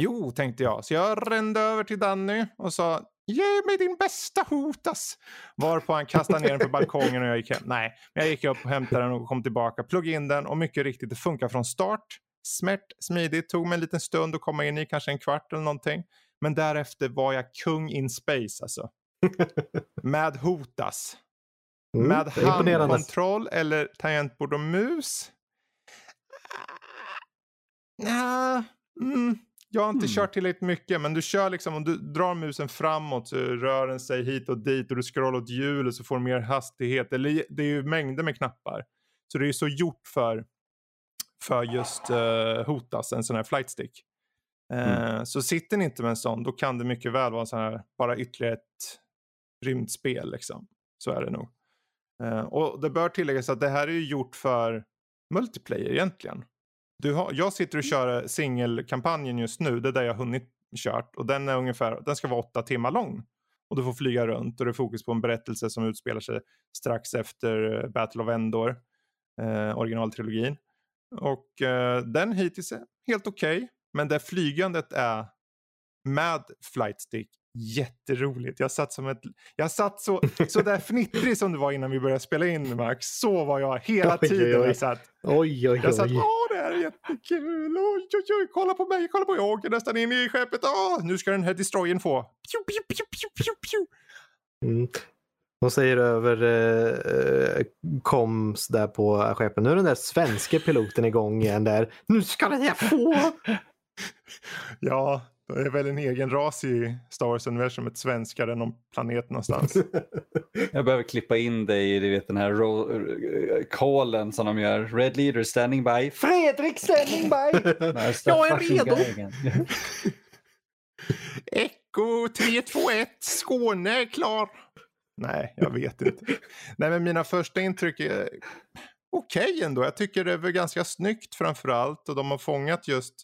Jo, tänkte jag. Så jag rände över till Danny och sa, ge mig din bästa hotas. Varpå han kastade ner den på balkongen och jag gick hem. Nej, men jag gick upp och hämtade den och kom tillbaka, pluggade in den och mycket riktigt, det funkar från start smärt, smidigt, tog mig en liten stund att komma in i, kanske en kvart eller någonting. Men därefter var jag kung in space alltså. Med hotas. Mm, med handkontroll eller tangentbord och mus. Nah, mm, jag har inte mm. kört tillräckligt mycket men du kör liksom om du drar musen framåt så rör den sig hit och dit och du scrollar åt hjulet så får du mer hastighet. Det är ju mängder med knappar. Så det är ju så gjort för för just uh, Hotas, en sån här flight stick. Uh, mm. Så sitter ni inte med en sån, då kan det mycket väl vara en sån här, bara ytterligare ett rymdspel. Liksom. Så är det nog. Uh, och det bör tilläggas att det här är ju gjort för multiplayer egentligen. Du har, jag sitter och kör singelkampanjen just nu, det är där jag hunnit kört och den är ungefär, den ska vara åtta timmar lång. Och du får flyga runt och det är fokus på en berättelse som utspelar sig strax efter Battle of Endor, eh, originaltrilogin. Och eh, den hittills är helt okej. Okay, men det flygandet är med flight stick jätteroligt. Jag satt som ett, jag satt så, så där fnittrig som du var innan vi började spela in Max. Så var jag hela oj, tiden. Oj, oj. Jag satt, oj, oj, jag satt, åh det här är jättekul. Oj, oj, oj, kolla på mig, kolla på mig. Jag åker nästan in i skeppet. Åh, nu ska den här destroyen få. Pew, pew, pew, pew, pew, pew. Mm. De säger över eh, eh, koms där på skeppet. Nu är den där svenska piloten igång igen där. Nu ska den här få! ja, Det är väl en egen ras i Star Wars-universumet, svenskar än någon planet någonstans. Jag behöver klippa in dig i du vet, den här ro- callen som de gör. Red leader standing by. Fredrik standing by! Jag är redo. Echo 321, Skåne är klar. Nej, jag vet inte. Nej, men mina första intryck är okej ändå. Jag tycker det är ganska snyggt framför allt och de har fångat just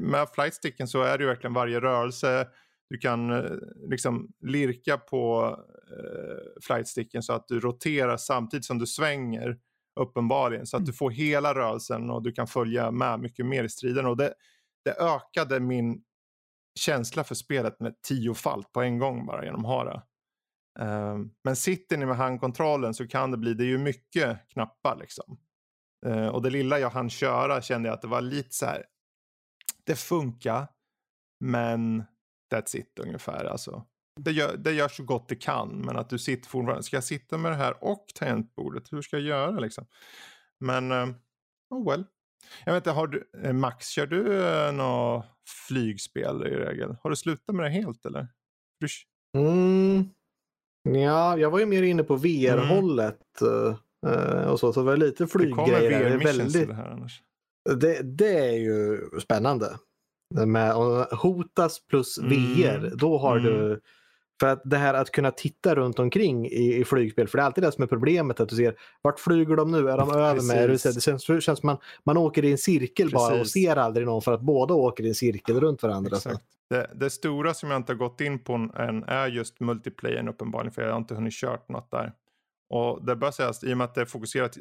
med flightsticken så är det ju verkligen varje rörelse. Du kan eh, liksom lirka på eh, flightsticken så att du roterar samtidigt som du svänger uppenbarligen så att du får hela rörelsen och du kan följa med mycket mer i striden och det, det ökade min känsla för spelet med tiofalt på en gång bara genom att ha det. Ehm, men sitter ni med handkontrollen så kan det bli, det är ju mycket knappar liksom. Ehm, och det lilla jag hann köra kände jag att det var lite så här, det funkar, men that's it ungefär alltså. Det gör, det gör så gott det kan, men att du sitter fortfarande, ska jag sitta med det här och tangentbordet, hur ska jag göra liksom? Men, ehm, oh well. Jag vet inte, har du, eh, Max, kör du eh, något flygspel i regel? Har du slutat med det helt eller? Mm. Ja, jag var ju mer inne på VR-hållet. eh, och så, så det var lite det kommer flyggrejer. Det, är VR-missions väldigt, det här annars. det, det är ju spännande. Med Hotas plus Mm. VR, då har Mm. du... För att det här att kunna titta runt omkring i, i flygspel, för det är alltid det som är problemet. Att du ser, vart flyger de nu? Är de över mig? Precis. Det känns, det känns man, man åker i en cirkel bara och Precis. ser aldrig någon för att båda åker i en cirkel runt varandra. Exakt. Det, det stora som jag inte har gått in på än är just multiplayern uppenbarligen för jag har inte hunnit kört något där. Och det bör sägas i och med att det är fokuserat,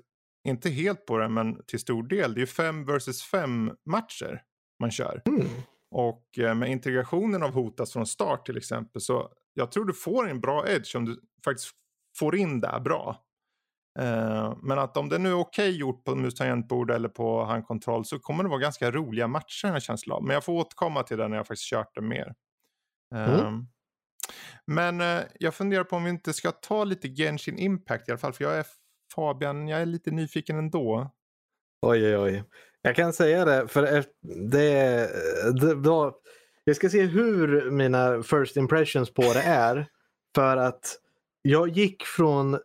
inte helt på det men till stor del, det är ju fem versus fem matcher man kör. Mm. Och eh, med integrationen av Hotas från start till exempel så jag tror du får en bra edge om du faktiskt får in det bra. Eh, men att om det nu är okej gjort på mus tangentbord eller på handkontroll så kommer det vara ganska roliga matcher har jag känsla av. Men jag får återkomma till det när jag faktiskt kört det mer. Mm. Men eh, jag funderar på om vi inte ska ta lite Genshin Impact i alla fall. För jag är Fabian, jag är lite nyfiken ändå. Oj, oj, oj. Jag kan säga det, för eft- det, det var, jag ska se hur mina first impressions på det är. För att jag gick från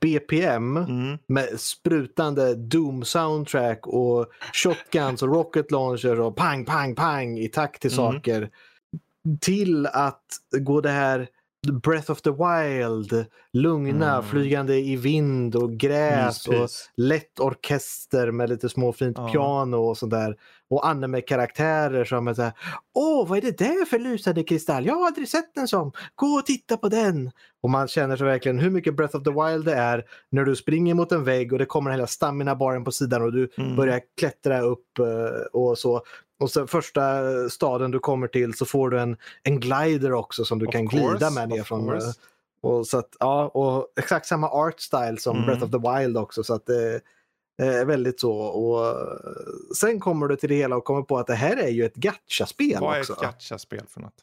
BPM Mm. med sprutande Doom soundtrack och shotguns och rocket launcher och pang, pang, pang i takt till Mm. saker. Till att gå det här Breath of the Wild, lugna, Mm. flygande i vind och gräs och Myspys. lätt orkester med lite småfint Ja. piano och sådär. Och anime-karaktärer som är såhär Åh, vad är det där för lysande kristall? Jag har aldrig sett en sån. Gå och titta på den. Och man känner sig verkligen hur mycket Breath of the Wild det är när du springer mot en vägg och det kommer hela stamina-baren på sidan och du Mm. börjar klättra upp eh, och så. Och så första staden du kommer till så får du en, en glider också som du Of kan course, glida med ner från. eh, Och, så att, ja, och exakt samma art style som Mm. Breath of the Wild också. Så att det är väldigt så. Och eh, sen kommer du till det hela och kommer på att det här är ju ett gacha-spel Vad är också. ett gacha-spel för något?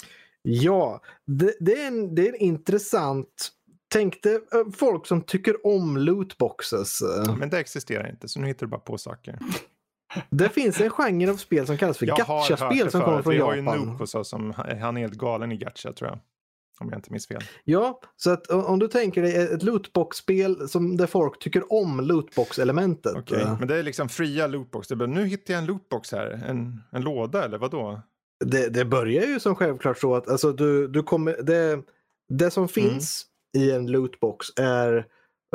Ja, det, det, är en, det är en intressant... Tänk dig eh, folk som tycker om lootboxes. eh. Men det existerar inte, så nu hittar du bara på saker. Det finns en genre av spel som kallas för gacha-spel som kommer från Vi har ju Japan. Oss som han är helt galen i gacha tror jag. Om jag inte minns fel. Ja, så att om du tänker dig ett lootbox-spel som där folk tycker om lootbox-elementet. Okej, eh, men det är liksom fria lootbox. Det bara, nu hittar jag en lootbox här. En, en låda eller vad då? Det, det börjar ju som självklart så att alltså, du, du kommer, det, det som finns i en lootbox är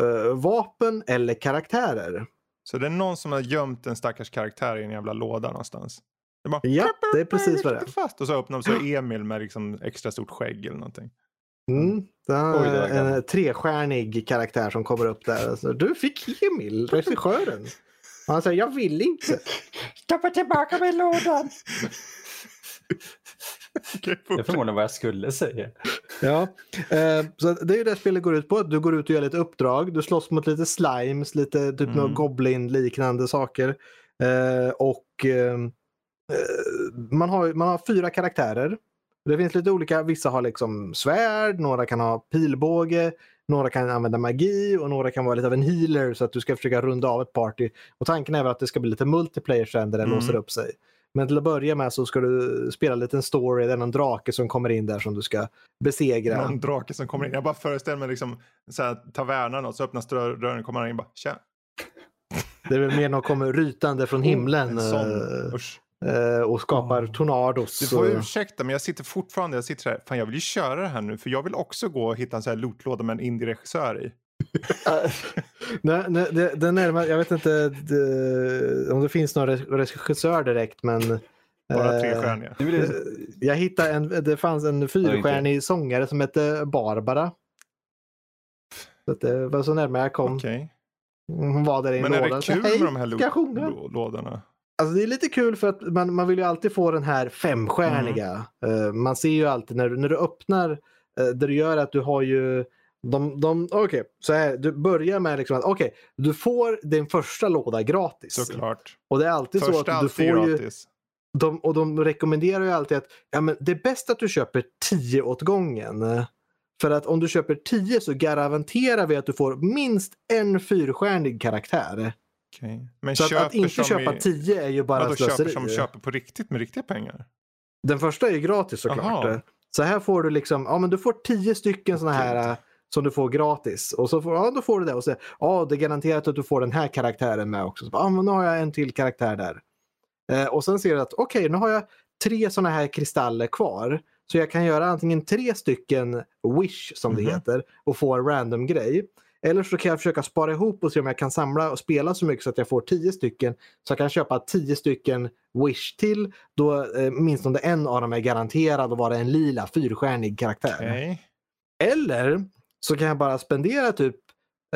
eh, vapen eller karaktärer. Så det är någon som har gömt en stackars karaktär i en jävla låda någonstans. Det är bara, Ja, det är precis vad det är. Fast. Och så öppnar de så är Emil med liksom extra stort skägg eller någonting. Mm. Det är Oj, det var en gammalt. trestjärnig karaktär som kommer upp där. Alltså, du fick Emil, regissören. Och han säger jag vill inte. Stoppa tillbaka mig i lådan! Det är förmodligen vad jag skulle säga. Ja, eh, så det är ju det spelet går ut på. Du går ut och gör lite uppdrag. Du slåss mot lite slimes, lite typ Mm. några goblin-liknande saker. Eh, och eh, eh, man, har, man har fyra karaktärer. Det finns lite olika, vissa har liksom svärd, några kan ha pilbåge, några kan använda magi och några kan vara lite av en healer så att du ska försöka runda av ett party. Och tanken är väl att det ska bli lite multiplayer sen där det Mm. låser upp sig. Men till att börja med så ska du spela en liten story. Det är någon drake som kommer in där som du ska besegra. Någon drake som kommer in. Jag bara föreställer mig liksom så här, tavernan och så öppnas dörren och kommer in och bara tja. Det är väl mer någon kommer rytande från himlen. En sån, eh, usch. eh, och skapar Oh. tornados. Du får och- ursäkta men jag sitter fortfarande, jag sitter här, fan jag vill ju köra det här nu för jag vill också gå och hitta en sån här lootlåda med en indie-regissör i. nej, nej, det, det närmar, jag vet inte det, om det finns någon re- regissör direkt men Bara eh, trestjärniga. Vill jag... Hittade en, det fanns en fyrstjärnig sångare som hette Barbara. Så det var så närmare jag kom. Okej. Hon var där i en Men är låda. det Så, kul "Hej, med de här ska jag sjunga?" lo- lådorna? Alltså det är lite kul för att man, man vill ju alltid få den här femstjärniga. Mm. Eh, man ser ju alltid när, du- när du öppnar, uh, det du gör att du har ju de, de, Okej, så här, du börjar med liksom att okej, du får din första låda gratis. Såklart. Och det är alltid så Första att du får ju, gratis. de, och de rekommenderar ju alltid att ja, men det är bäst att du köper 10 åt gången. För att om du köper 10 så garanterar vi att du får minst en fyrstjärnig karaktär. Okej. Men Så att, köper att inte köpa i, 10 är ju bara köper slöseri. som köper på riktigt med riktiga pengar? Den första är ju gratis såklart. Aha. Så här får du liksom, ja men du får 10 stycken sådana här som du får gratis. Och så får, ja, då får du det. Och så, ja det är garanterat att du får den här karaktären med också. Så, ja men nu har jag en till karaktär där. Eh, och sen ser du att okej, nu har jag tre sådana här kristaller kvar. Så jag kan göra antingen tre stycken wish som det Mhm. heter och få en random grej. Eller så kan jag försöka spara ihop och se om jag kan samla och spela så mycket så att jag får tio stycken. Så jag kan köpa tio stycken wish till. Då eh, minst om det en av dem är garanterad att vara en lila fyrstjärnig karaktär. Okej. Eller så kan jag bara spendera typ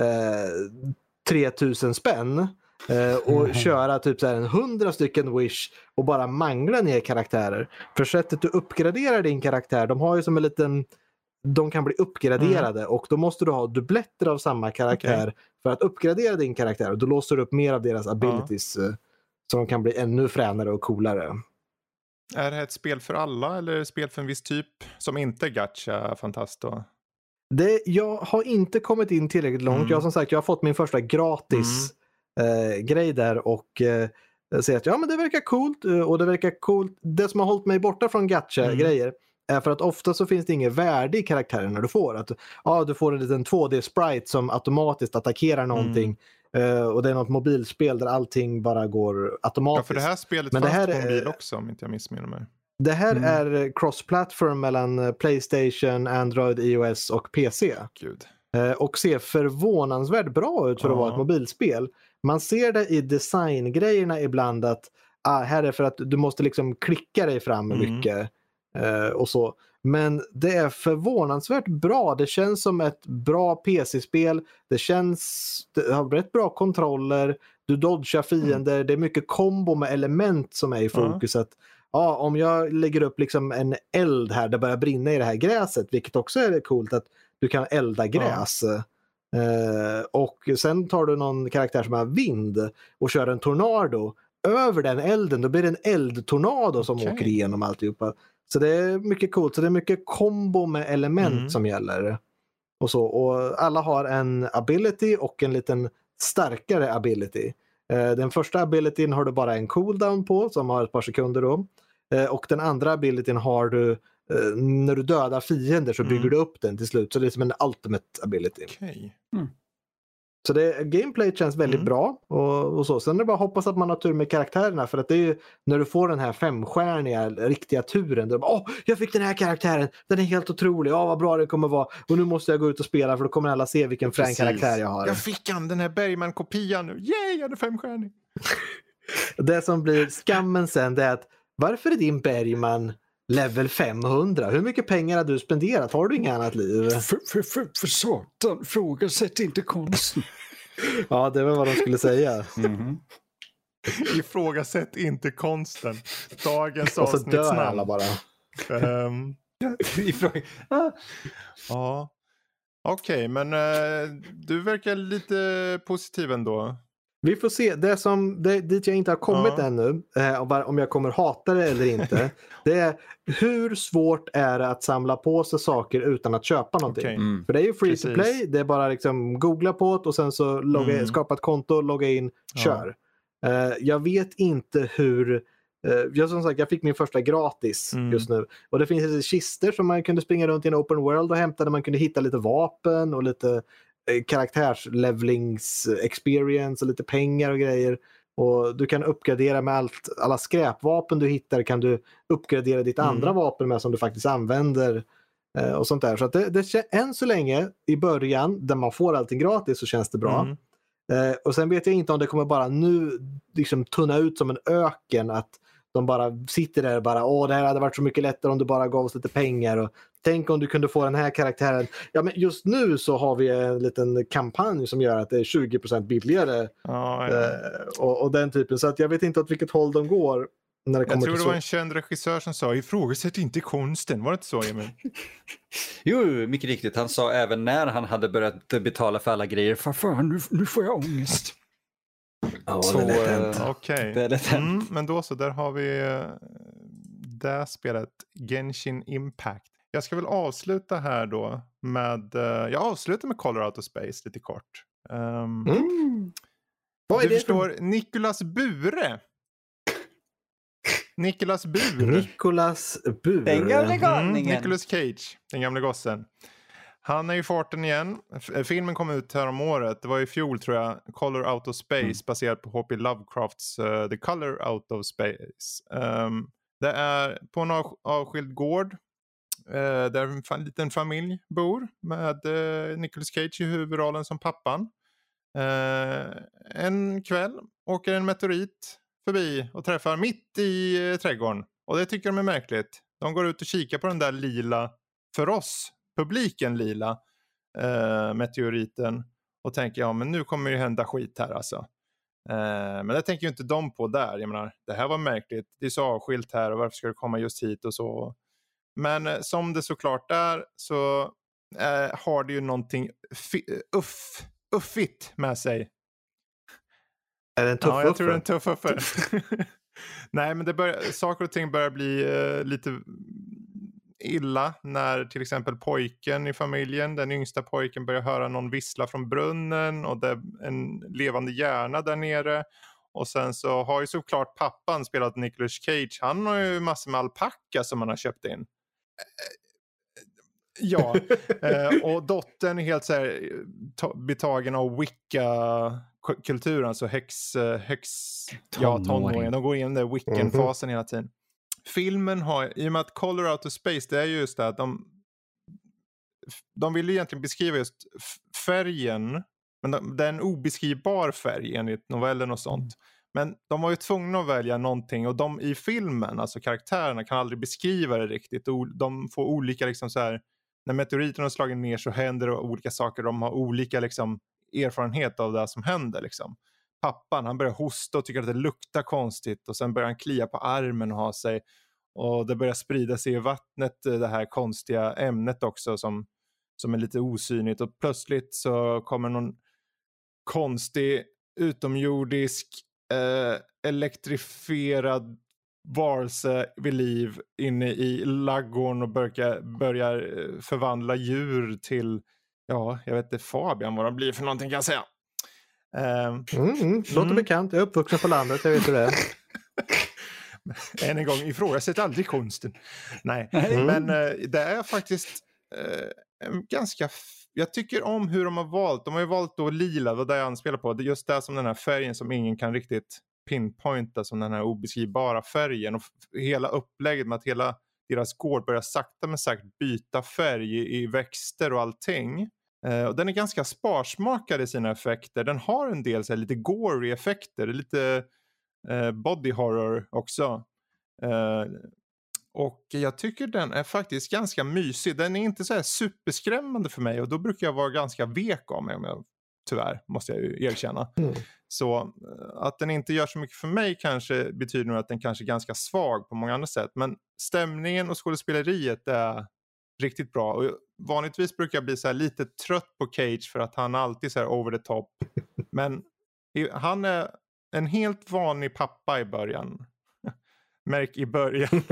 eh, 3000 spänn eh, och Mhm. köra typ så här en 100 stycken wish och bara mangla ner karaktärer. För sättet du uppgraderar din karaktär, de har ju som en liten de kan bli uppgraderade och då måste du ha dubbletter av samma karaktär för att uppgradera din karaktär. Och då låser du upp mer av deras abilities eh, så de kan bli ännu fränare och coolare. Är det här ett spel för alla eller är det ett spel för en viss typ? Som inte är gacha Fantasto? Det, jag har inte kommit in tillräckligt långt. Mm. Jag som sagt jag har fått min första gratis eh, grej där och eh, säger att ja men det verkar coolt eh, och det verkar coolt. Det som har hållit mig borta från gacha-grejer är för att ofta så finns det inget värde i karaktärerna du får. Att, ja, du får en liten 2D-sprite som automatiskt attackerar någonting eh, och det är något mobilspel där allting bara går Ja, automatiskt. för det här spelet Men det fanns här på är- mobil också om inte jag missminner mig. Det här Mm. är cross-platform mellan eh, Playstation, Android, iOS och PC. Gud. Eh, och ser förvånansvärt bra ut för att Ja. vara ett mobilspel. Man ser det i designgrejerna ibland att ah, här är för att du måste liksom klicka dig fram Mm. mycket eh, och så. Men det är förvånansvärt bra. Det känns som ett bra PC-spel. Det känns, det har rätt bra kontroller. Du dodgar fiender. Det är mycket kombo med element som är i fokus. Att, ja, om jag lägger upp liksom en eld här, det börjar brinna i det här gräset, vilket också är coolt att du kan elda gräs. Eh, och sen tar du någon karaktär som har vind och kör en tornado över den elden. Då blir det en eldtornado som Okej. åker igenom alltihopa. Så det är mycket coolt. Så det är mycket kombo med element Mm. som gäller. Och, så. och alla har en ability och en liten starkare ability. Eh, Den första abilityn har du bara en cooldown på som har ett par sekunder då. Eh, Och den andra abilityn har du eh, när du dödar fiender så Mm. bygger du upp den till slut. Så det är som en ultimate ability. Okej. Så det, gameplay känns väldigt Mm. bra. Och, och så. Sen är det bara att hoppas att man har tur med karaktärerna. För att det är ju när du får den här femstjärniga riktiga turen. Då bara, Åh, jag fick den här karaktären. Den är helt otrolig. Ja, vad bra den kommer vara. Och nu måste jag gå ut och spela för då kommer alla se vilken frän Precis. karaktär jag har. Jag fick han, den här Bergman-kopian nu. Yay, jag är femstjärnig. Det som blir skammen sen det är att varför är din Bergman level 500? Hur mycket pengar har du spenderat? Har du inget annat liv? För, för, för, för satan, frågasätt inte konsten. Ja, det var vad de skulle säga. Mhm. Ifrågasätt inte konsten. Dagens Och så dör alla avsnittsnamn. bara. Ah. ja. Okej, men eh, du verkar lite positiv ändå. Vi får se. Det som, det, dit jag inte har kommit Ja. ännu, eh, om jag kommer hata det eller inte, det är hur svårt är det att samla på sig saker utan att köpa någonting? Okej. Mm. För det är ju free Precis. to play, det är bara liksom googla på det och sen så logga, Mm. skapa ett konto, logga in, Ja. kör. Eh, jag vet inte hur Eh, jag, som sagt, jag fick min första gratis Mm. just nu. Och det finns kister som man kunde springa runt i en open world och hämta där man kunde hitta lite vapen och lite karaktärslevlings experience och lite pengar och grejer. Och du kan uppgradera med allt, alla skräpvapen du hittar kan du uppgradera ditt Mm. andra vapen med som du faktiskt använder. eh, Och sånt där. Så det, det, än så länge i början där man får allting gratis så känns det bra. Mm. Eh, och sen vet jag inte om det kommer bara nu liksom tunna ut som en öken. Att de bara sitter där och bara åh det här hade varit så mycket lättare om du bara gav oss lite pengar. Och, Tänk om du kunde få den här karaktären. Ja, men just nu så har vi en liten kampanj som gör att det är 20% billigare. Ja, ja. Eh, och, och den typen. Så att jag vet inte åt vilket håll de går. När det Jag kommer tror till det så. var en känd regissör som sa ifrågasätt inte konsten. Var det inte så Emil? Jo, mycket riktigt. Han sa även när han hade börjat betala för alla grejer, "Fan, fan, nu, nu får jag ångest. Ja, Så, det är lätt hänt. eh, Okej. Det är lätt hänt. Mm, men då så, där har vi eh, det spelet. Genshin Impact. Jag ska väl avsluta här då med, eh, jag avslutar med Color Out of Space lite kort. Um, Mm. Vad är du det för förstår, Nicolas Bure. Nicolas Bure. Nicolas Bure. Den gamle Mm, galningen. Nicolas Cage, den gamle gossen. Han är i farten igen. F- eh, Filmen kom ut här om året. Det var i fjol tror jag. Color Out of Space Mm. baserat på H.P. Lovecrafts eh, The Color Out of Space. Ehm, det är på en av, avskild gård. Eh, där en liten familj bor med uh, Nicolas Cage i huvudrollen som pappan. Eh, en kväll åker en meteorit förbi och träffar mitt i eh, trädgården. Och det tycker de är märkligt. De går ut och kikar på den där lila, för oss, publiken lila, eh, meteoriten. Och tänker ja men nu kommer det hända skit här alltså. Eh, men det tänker ju inte de på där. Jag menar, det här var märkligt. Det är så avskilt här och varför ska det komma just hit och så. Men eh, som det såklart är så eh, har det ju någonting fi- uff, uffigt med sig. Är det en tuff Ja, jag tror det är en tuff uffe. Nej, men det börjar, saker och ting börjar bli eh, lite illa när till exempel pojken i familjen, den yngsta pojken börjar höra någon vissla från brunnen och det är en levande hjärna där nere. Och sen så har ju såklart pappan spelat Nicolas Cage, han har ju massor med alpacka som han har köpt in. Ja, eh, och dottern är helt så här ta- betagen av wicca-kulturen, alltså häx, häx, ja Tonåring. tonåringen. De går igenom den wiccan-fasen hela tiden. Filmen har, i och med att Color Out of Space, det är ju just det att de, de vill ju egentligen beskriva just färgen, men de, det är en obeskrivbar färg enligt novellen och sånt. Men de var ju tvungna att välja någonting och de i filmen, alltså karaktärerna kan aldrig beskriva det riktigt. De får olika liksom så här, när meteoriten har slagit ner så händer det olika saker. De har olika liksom erfarenhet av det som händer liksom. Pappan han börjar hosta och tycker att det luktar konstigt och sen börjar han klia på armen och ha sig. Och det börjar sprida sig i vattnet eh, det här konstiga ämnet också som, som är lite osynligt och plötsligt så kommer någon konstig utomjordisk eh, elektrifierad varelse vid liv inne i laggården och börjar, börjar eh, förvandla djur till, ja, jag vet inte Fabian vad de blir för någonting kan jag säga. Ehm, Mm, mm. Låter Mm. bekant. Jag är uppvuxen på landet, jag vet hur det är. Än en gång, ifrågasätt aldrig konsten. Nej, Mm. men eh, det är faktiskt eh, en ganska... Jag tycker om hur de har valt. De har ju valt då lila, det var det jag anspelar på. Det är just det som den här färgen som ingen kan riktigt pinpointa som den här obeskrivbara färgen. Och hela upplägget med att hela deras gård börjar sakta men säkert byta färg i, i växter och allting. Eh, och den är ganska sparsmakad i sina effekter. Den har en del så här, lite gory effekter, lite eh, body horror också. Eh, och jag tycker den är faktiskt ganska mysig. Den är inte så här superskrämmande för mig och då brukar jag vara ganska vek av mig om jag tyvärr måste jag ju erkänna. Mm. Så eh, att den inte gör så mycket för mig kanske betyder nog att den kanske är ganska svag på många andra sätt. Men stämningen och skådespeleriet är riktigt bra. Och vanligtvis brukar jag bli så här lite trött på Cage för att han alltid är så här over the top. Men han är en helt vanlig pappa i början. Märk i början.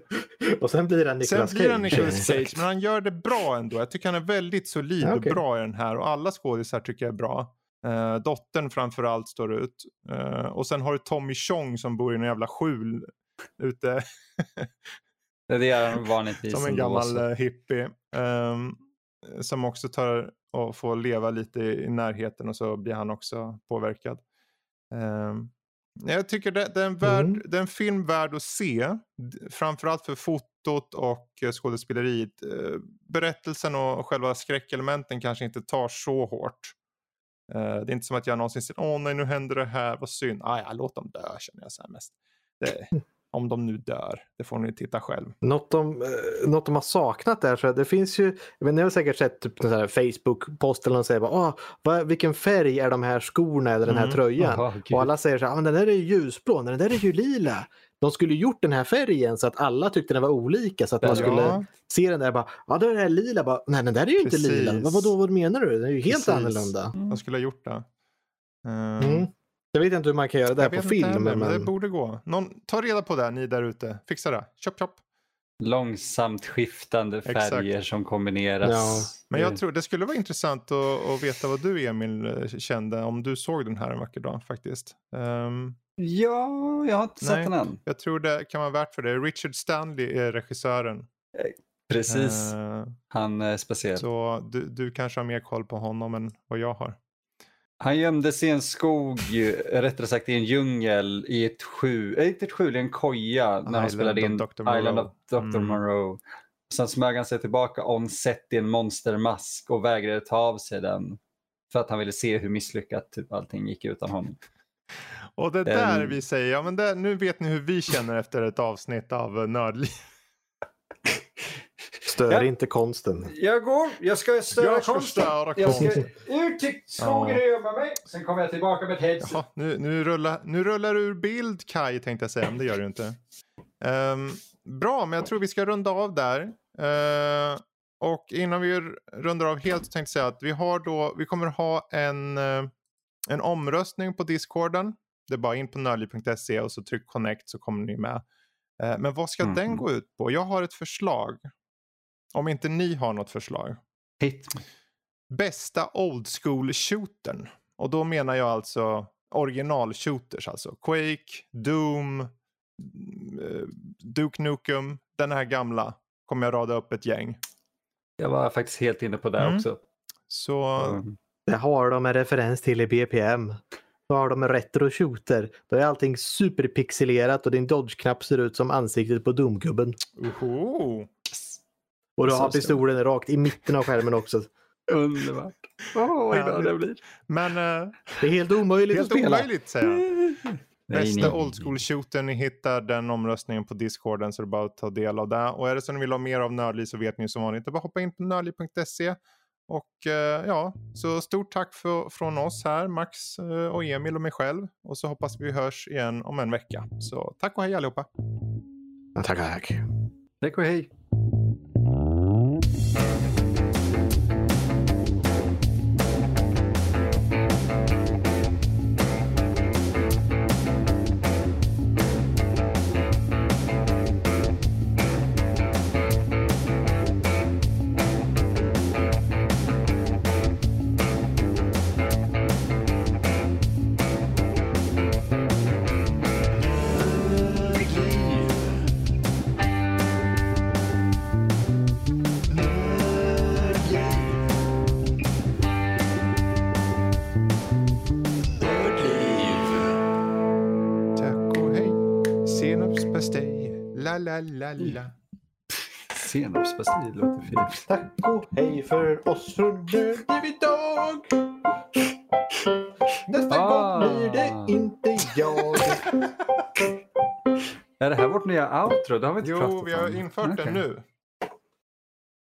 och sen blir han Nicolas Sen blir han Cage. Nicolas Cage, men han gör det bra ändå. Jag tycker han är väldigt solid Ja, och bra i den här. Och alla skådisar tycker jag är bra. Uh, dottern framförallt står ut. Eh, och sen har du Tommy Chong som bor i en jävla skjul ute Det är han vanligtvis som en gammal eh, hippie. ehm, som också tar och får leva lite i, närheten och så blir han också påverkad. Ehm, jag tycker det, det, är en värld, Mm. det är en film värd att se. Framförallt för fotot och eh, skådespeleriet. Eh, berättelsen och själva skräckelementen kanske inte tar så hårt. Eh, det är inte som att jag någonsin säger åh nej nu händer det här, vad synd. Ah, ja, låt dem dö känner jag så här mest. Det, om de nu dör, det får ni titta själv. Något de, eh, något de har saknat där, så det finns ju, men ni har säkert sett typ Facebook-post eller någon säger bara, Åh, vad, vilken färg är de här skorna eller den här Mm. tröjan? Gud. och alla säger så här, "Ah, men den där är ju ljusblå, den där är ju lila. De skulle gjort den här färgen så att alla tyckte den var olika så att man Ja. skulle se den där bara, ja då är det här lila, bara, nej den där är ju inte Precis. lila. Vad, vadå, vad menar du? Den är ju helt Precis. annorlunda. De skulle ha gjort det. Ehm, Mm. Jag vet inte hur man kan göra det Jag på vet inte film. men... det borde gå. Någon, ta reda på det, ni där ute. Fixa det. Chop chop. Långsamt skiftande färger Exakt. som kombineras. Ja. Men jag tror det skulle vara intressant att, att veta vad du Emil eh, kände om du såg den här en vacker dag faktiskt. Ehm, Ja, jag har inte sett Nej. den än. jag tror det kan vara värt för det. Richard Stanley är regissören. Precis, Eh, han är speciell. så du, du kanske har mer koll på honom än vad jag har. Han gömde sig i en skog, rättare sagt i en djungel, i ett skjul, äh, inte ett skjul, i en koja när han spelade in Dr. Moreau. Island of Dr. Mm. Moreau. Sen smög han sig tillbaka on set i en monstermask och vägrade ta av sig den. För att han ville se hur misslyckat typ allting gick utan honom. Och det är där Ehm. vi säger, ja men det, nu vet ni hur vi känner efter ett avsnitt av eh, Nördliv. Stör Ja. inte konsten. Jag går, jag ska störa Jag ska konsten. störa Jag ska konsten. ut till skogen Ja. och gömma mig. Sen kommer jag tillbaka med ett headset. Jaha, nu, nu, rullar, nu rullar du ur bild Kai tänkte jag säga, men det gör du inte. Ehm, bra, men jag tror vi ska runda av där. Eh, och innan vi rundar av helt så tänkte jag säga att vi, har då, vi kommer ha en, eh, en omröstning på discorden. Det är bara in på nördliv.se och så tryck connect så kommer ni med. Eh, men vad ska Mhm. den gå ut på? Jag har ett förslag. Om inte ni har något förslag. Hit. Bästa old school shootern. Och då menar jag alltså original shooters. Alltså Quake, Doom, mm, eh, Duke Nukem. Den här gamla kommer jag rada upp ett gäng. Jag var faktiskt helt inne på det Mm. också. Så Mm. Det har de en referens till i BPM. Då har de en retro shooter. Då är allting superpixelerat och din dodge-knapp ser ut som ansiktet på Doom-gubben. Oho. Och du har pistolen rakt i mitten av skärmen också. Underbart. Åh, vad glad jag blir. Men eh, Det är helt omöjligt helt att spela. omöjligt säger. Nej, Bästa nej. old school shooter, ni hittar den omröstningen på discorden så det är bara att ta del av det. Och är det så ni vill ha mer av Nördliv så vet ni som vanligt, det bara hoppa in på nördliv.se. Och eh, ja, så stort tack för, från oss här, Max eh, och Emil och mig själv. Och så hoppas vi hörs igen om en vecka. Så tack och hej allihopa. Ja, Tack, tack. Tack och hej. La la la la. Senapspastej låter fint. Tack och hej för oss från Nördliv idag. Nästa Ah. gång blir det inte jag. Är det här vårt nya outro? Det har vi inte Jo, pratat vi har om. infört den nu.